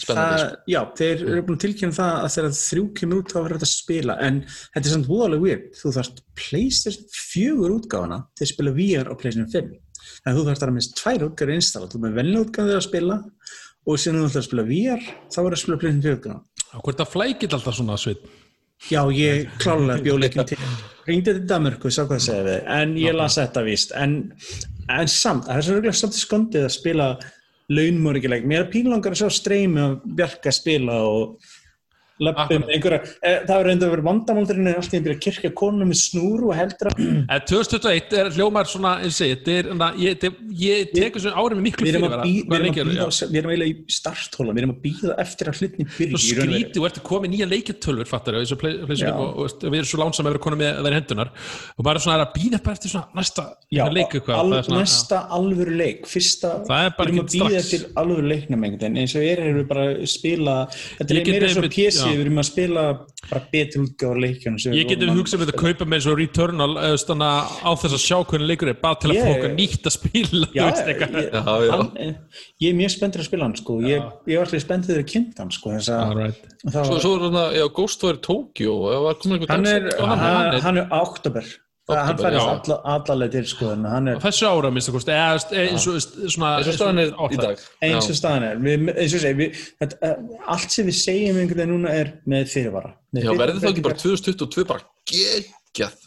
spennandi. Það, já, þeir eru búin að tilkynna það að þegar þrjú kemur út þá verður þetta að spila en þetta er samt voðalega weird. Þú þarft PlayStation 4 útgáfana til að spila VR á PlayStation 5 en þú þarft að minnst tvær útgáfur installa. Þú með venni útgáfur að spila og síðan þú þarft að spila VR þá verður að spila PlayStation 4 útgáfana og hvort það flækit alltaf svona sveit Já, ég klálega bjóleikin til ringdi til Danmörku, sá hvað það segði en ég las þetta víst. En, en samt, það er svo launmörgileik mér er pínlangar að sjá streymi að bjarga spila og Akkurat. einhverja, e, það er reynda að vera vandamáldur en alltaf einhverja kirkja konu með snúr og heldur að En 2021 er hljómar svona, eins og ég, er, ég, ég tekur svona árið með miklu fyrirvara. að við erum að eiginlega í starthóla við erum að býða eftir að hlutni byrja og veru. skrítið og ertu komið nýja leikjartölfur fattar og við erum svo lánsam að vera konum með í hendunar og bara svona að býða eftir svona næsta leik næsta alvöru leik fyrsta, Það er bara við erum að býða til alvöru leiknum eins og erum við að þetta er erum að spila bara betur útgáður leikjunum sem ég að hugsað með að kaupa með eins og Returnal eða stanna á þess að sjá hvernig leikur er bara til að okkar nýtt að spila Já, ég, Já, já. hann, eh, ég er mjög spenntur að spila hann sko. ég, ég var alltaf spenntur þegar ég kynnt hann sko, þess að Alright. það Svo, er já, Ghost komin einhver hann, er, á hann, hann? er, hann er á oktober Það- hann já. alla, allaleg til sko, er þessu ára minnst að kosti eða eða eins og svona Þessu staðan er í dag. eins og staðan er við, eins og segi, við, þetta, eh, allt sem við segjum einhvern veginn núna er með fyrirvara Já, verður það ekki bara fyrirvara- 2022 bara geggjað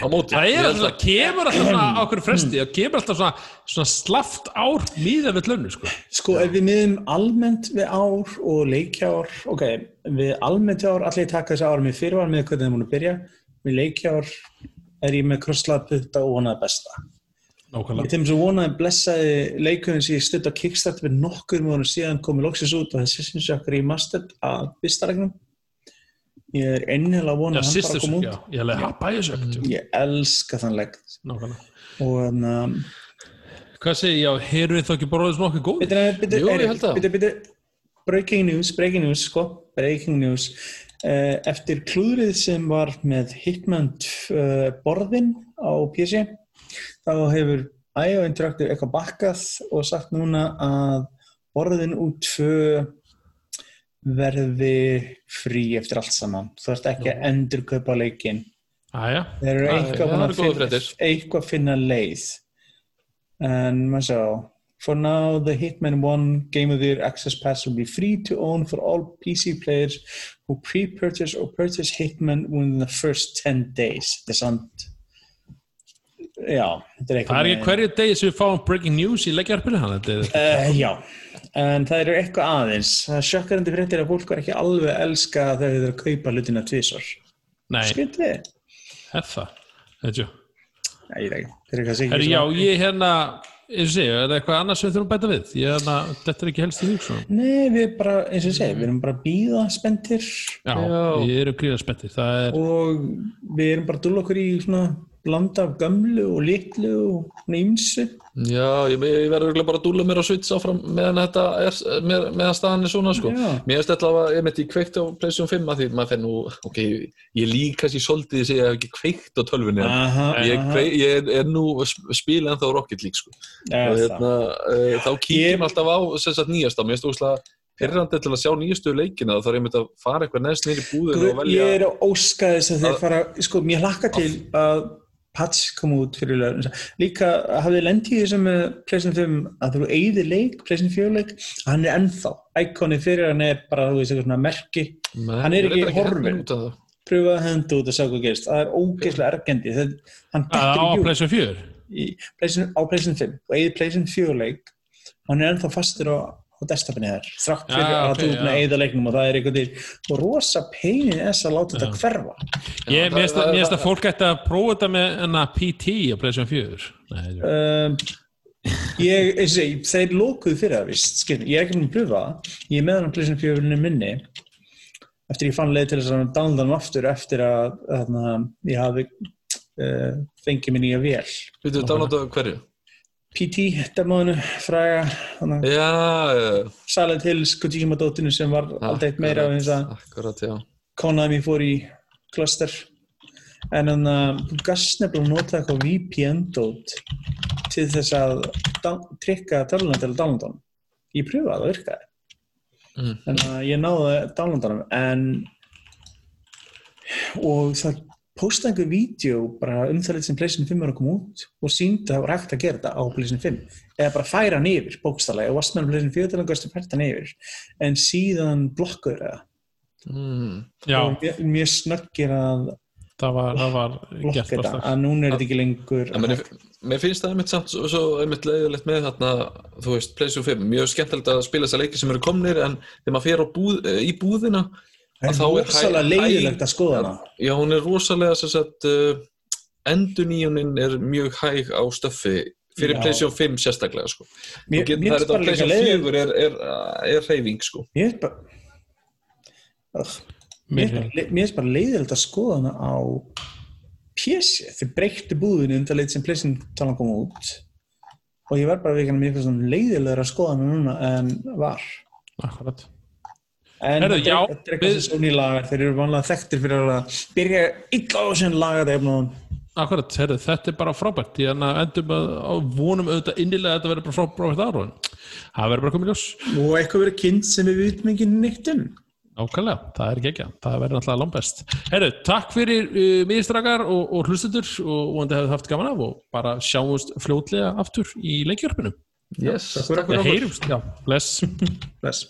á móti? Það er alltaf, kemur alltaf svona á okkur fresti, það kemur alltaf svona, svona slaft ár míða við lögnu, sko. Sko, ef við miðum almennt við ár og leikjár, ok, við almennt ár, allir taka þessi ár með fyrirvar með hvernig þeim múin að byrja, við leikjár er ég með krosslaða putta og vonaði besta. Nákvæmlega. Ég þeim svo vonaði blessaði leikurinn sem ég stutt á Kickstarter fyrir nokkur múinu síðan komið loksins út og þessi syns ég okkur í Mastered að byrstaregnum. Ég er einnilega að vona Já, að hann bara kom já, út. ég hefði hafa Bioshock mm. Ég elska þann. Nákvæmlega. Og þannig að, Hvað segir, já, heyrðu þið þá ekki borðið nokkuð góð? bitur, ég það. bitur, bitur, breaking news, breaking news, sko, breaking news. Eh, Eftir klúðrið sem var með Hitman uh, borðin á PC, þá hefur IO Interactive eitthvað bakkað og sagt núna að borðin út tvö verði frí eftir allt saman. Þú ert ekki að Þeir eru Já, eitthvað, það eru eitthvað að finna leið. En maður sá, for now the Hitman 1 Game of the Year Access Pass will be free to own for all PC players who pre-purchase or purchase Hitman within the first 10 days. Þetta er samt, já, þetta er eitthvað. það er ekki hverju degi sem við fáum breaking news í leggjarpinu hann, þetta er, Uh, já, en það eru eitthvað aðeins. Það er sjökkarandi fréttir að fólk var ekki alveg elska að þau eru að kaupa hlutina tvisvar. nei, Skritið? er það, þetta er Nei, ég veit ekki. Eru kannski ekki Herri, já, ég hérna, og segja, er það eitthvað annars sem við þurfum að bæta við? Ég hérna, þetta er ekki helst í hug, svona. Nei, við bara, eins og ég segi, við erum bara að býða spenntir Já, Já. ég er gríða spenntir, það er, og við erum bara að dúlla okkur í svona blanda af gömlu og litlu og svona ýmsu. Já, ég, ég verður bara að dúla mér á Switch áfram meðan þetta er, með, meðan staðan er svona sko. Mér þetta að ég í kveikt á PlayStation 5 að því maður fenn nú, ok, ég lík kannski svolítið segja að ég hef ekki kveikt á tölvunni en Aha, ég, aha. kvei, ég er, nú spila ennþá Rocket League sko. Og hérna, uh, þá kíkjum Ég- alltaf á sem sagt nýjasta, mér finnst úrslega pyrrandi til að sjá nýjastu leikina þá þarf ég mitt að fara eitthvað neðst niður í búðinu og velja Ég er að óska þess að þeir fara, sko, mér hlakka til að patch kom út fyrir lögum. Líka hafið lent í þessum með PlayStation 5 að þú eigði leik, PlayStation 4 leik, hann er ennþá. Íkonið fyrir hann er bara, þú veist, eitthvað svona merki. Nei, hann er ekki reyndar horfinn. heppinn út af það. Pröfa að henda út og sjá hvað gerist. Það er ógeðslega ergendi. Það, á. PlayStation 4. í PlayStation, á PlayStation 5 og eigið PlayStation 4 leik hann er ennþá fastur á, á desktopinni þær þrátt fyrir Já, að ok, þú ert með já. eigða leiknum og það er eitthvað til og rosa peinin er að láta þetta hverfa Ég, finnst að- að fólk ætti að prófa þetta með enna PT á PlayStation 4. Nei, er- um, ég, segi, þeir lókuðu fyrir það vist, skil, ég er ekki með að pröfa ég er með hann á PlayStation 4 minni eftir ég fann leið til þess að downloada hann aftur eftir að, að ég hafi uh, fengið mér nýja vél Við þú downloadaðu hverju? PT, demóðinu, fræga að Silent Hills, Kojima dótinu sem var aldrei eitt meira af þess að Akkurat, Konami fór í cluster. En þannig að þú gast nefnilega að nota eitthvað VPN dót til þess að trykka töluna til að downloada hann. Ég pröfaði það virkaði. Mm. en að ég náði að downloada hann en og það postaði einhver vídeo bara um það sem PlayStation 5 er að koma út og síndi að það var hægt að gera þetta á PlayStation 5 eða bara færa hann yfir bókstallega og varst með PlayStation 4 til að gastu fært hann yfir. En síðan blokkur það. Mm. Já, og mér, mér snöggir að það var, það var gert þetta að núna er þetta ekki lengur Ja, mér, mér finnst það einmitt samt svo, svo einmitt leiðilegt með þarna, þú veist, PlayStation 5 mjög skemmtilegt að spila þessar leiki sem eru komnir en þegar maður fer búð, í búðina það að þá er er rosalega hæ- leiðilegt að skoða hana já, hún er rosalega sem sagt uh, enduníunin er mjög hæg á stöffi fyrir. PlayStation 5 sérstaklega sko. mér, getur- mér það er þetta líka PlayStation leiðilegt 4 er, er, er reyfing sko. mér finnst bara mér Mér- bara, mér leiðilegt að skoða hana á PC þau breyttu búðinu undan leit sem pleysin talan kom út og ég var bara vikana mér finnst svona leiðilegur að skoða hana núna en var Akkurat. En þetta já, er- þetta er eitthvað við- sem Sony lagar. Þeir eru vanlega þekktir fyrir að byrja illa á sem laga þetta efna Akkurat, herru, þetta er bara frábært. Ég enna endum að að vonum auðvitað innilega að þetta verður bara frá- frábært ára það verður bara komið ljós. Og eitthvað verið kynnt sem við vitum ekki neitt um. Nákvæmlega, það er ekki ekki, það verður náttúrulega langbest. Herru, takk fyrir uh, miðstrakar og, og hlustendur og vonandi hefur haft gaman af og bara sjáumst fljótlega aftur í leikjörpunum. yes, takk fyrir okkur heyrumst, já, bless. Bless.